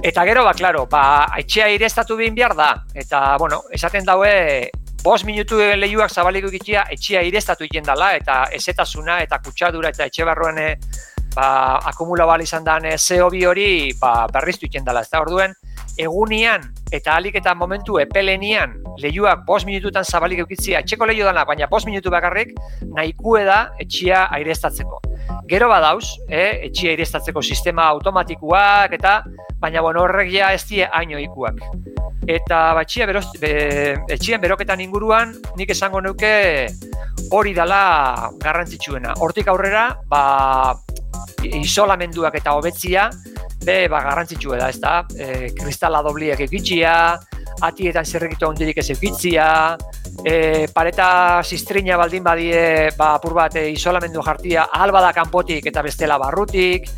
Eta gero, ba, klaro, ba, etxea ireztatu bin behar da. Eta, bueno, esaten daue, Bos minutu lehiuak zabaliko ikitzia etxia ireztatu egiten dela eta ezetasuna eta kutsadura eta etxe barruan eh, ba, akumula bali izan da zeo bi hori ba, berriztu egiten dela. Ez da orduen, egunian eta alik eta momentu epelenian lehiuak bos minututan zabalik eukitzia etxeko lehio dana, baina bos minutu bakarrik nahikue da etxia aireztatzeko. Gero badauz, eh, etxia aireztatzeko sistema automatikuak eta baina bueno, horrek ja ez die haino ikuak. Eta batxia beroz, be, etxien beroketan inguruan nik esango nuke hori dala garrantzitsuena. Hortik aurrera, ba, isolamenduak eta hobetzia be ba garrantzitsua da, ezta? E, kristala dobliak ekitxia, atietan zerrekitu ondirik ez ekitzia, e, pareta sistrina baldin badie ba, apur bat e, isolamendu jartia alba kanpotik eta bestela barrutik,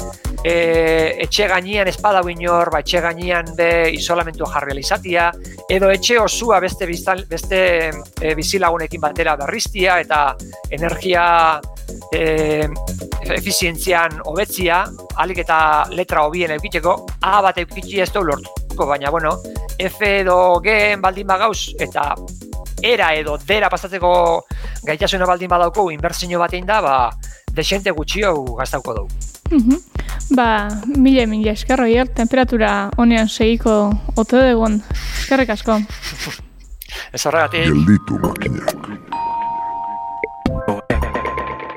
e, etxe gainean espada inor, ba, etxe gainean be isolamendu jarri izatia, edo etxe osua beste, biztal, beste e, bizilagunekin batera berriztia eta energia e, efizientzian hobetzia, alik eta letra hobien eukiteko, A bat eukitzi ez du lortuko, baina bueno, F edo G baldin bagauz, eta era edo dera pasatzeko gaitasuna baldin badauko, inbertsio batein da, ba, desente gutxio gaztauko dugu. Mm Ba, mila mila eskerro hier, temperatura honean segiko ote dugun. Eskerrik asko. <laughs> Ez horregatik. Gelditu makinak.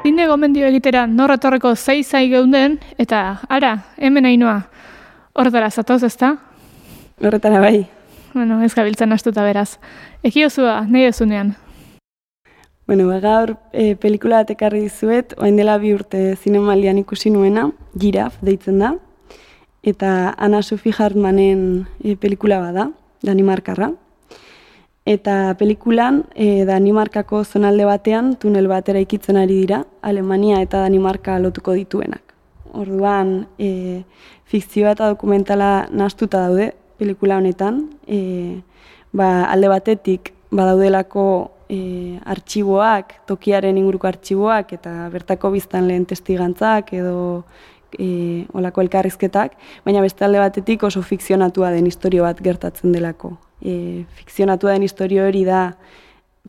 Zine gomendio egitera norretorreko zei zai geunden, eta ara, hemen ainoa, horretara zatoz ez da? Horretara bai. Bueno, ez gabiltzen astuta beraz. Eki osua, nahi osunean. Bueno, ba, gaur e, pelikula bat ekarri dizuet, oain dela bi urte zinemalian ikusi nuena, Giraf deitzen da, eta Ana Sophie Hartmanen e, pelikula bada, Danimarkarra. Eta pelikulan, e, Danimarkako zonalde batean, tunel batera ikitzen ari dira, Alemania eta Danimarka lotuko dituenak. Orduan, e, fikzioa eta dokumentala nastuta daude, pelikula honetan. E, ba, alde batetik, badaudelako e, artxiboak, tokiaren inguruko artxiboak, eta bertako biztan lehen testigantzak, edo e, olako elkarrizketak, baina beste alde batetik oso fikzionatua den historio bat gertatzen delako e, fikzionatua den historio hori da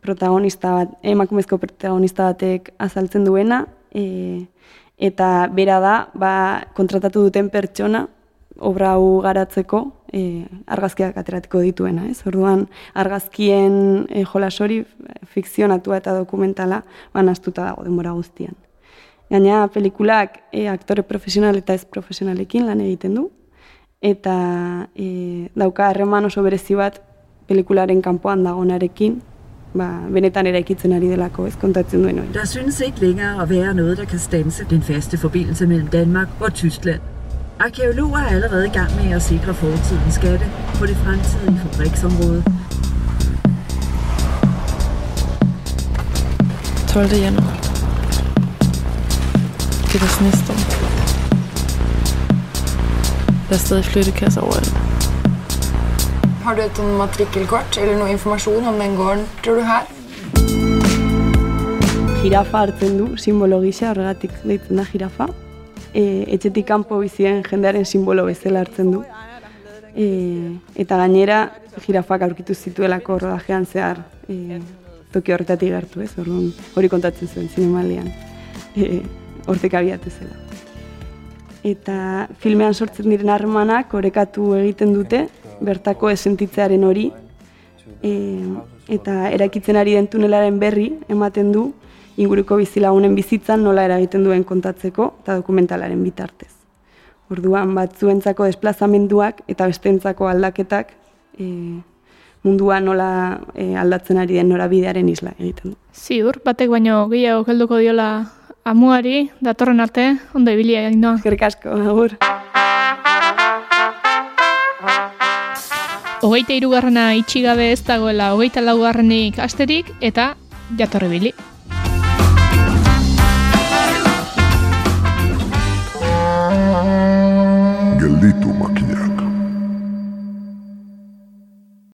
protagonista bat, emakumezko protagonista batek azaltzen duena, e, eta bera da, ba, kontratatu duten pertsona, obra hau garatzeko e, argazkiak ateratiko dituena, ez? Orduan argazkien e, jolas hori fikzionatua eta dokumentala banaztuta dago denbora guztian. Gaina pelikulak e, aktore profesional eta ez profesionalekin lan egiten du eta e, dauka harreman oso berezi bat pelikularen kanpoan dagonarekin, ba, benetan eraikitzen ari delako, ez kontatzen duen hori. Der synes ikke længere at være noget, der kan stanse den faste forbindelse mellem Danmark og Tyskland. Arkeologer er allerede i gang med at sikre fortidens skatte på det fremtidige fabriksområde. 12. januar. Det er der snestorm. Der er stadig flyttekasser overalt. Har du et matrikkelkort eller noe informasjon om den gården tror du her? Jirafa hartzen du, simbolo gisa, horregatik deitzen da jirafa. E, etxetik kanpo bizien jendearen simbolo bezala hartzen du. E, eta gainera, jirafak aurkitu zituelako rodajean zehar e, toki horretatik gertu, ez? Orduan, hori kontatzen zuen zinemalian. E, hortek abiatu zela. Eta filmean sortzen diren harremanak orekatu egiten dute, bertako esentitzearen hori, e, eta erakitzen ari den tunelaren berri ematen du, inguruko bizilagunen bizitzan nola eragiten duen kontatzeko eta dokumentalaren bitartez. Orduan batzuentzako desplazamenduak eta besteentzako aldaketak e, mundua nola e, aldatzen ari den norabidearen isla egiten du. Ziur, batek baino gehiago gelduko diola amuari, datorren arte, ondo ibilia egin doa. Eskerrik asko, agur. Hogeita irugarrena itxigabe ez dagoela, hogeita laugarrenik asterik, eta jatorri bili. Gelditu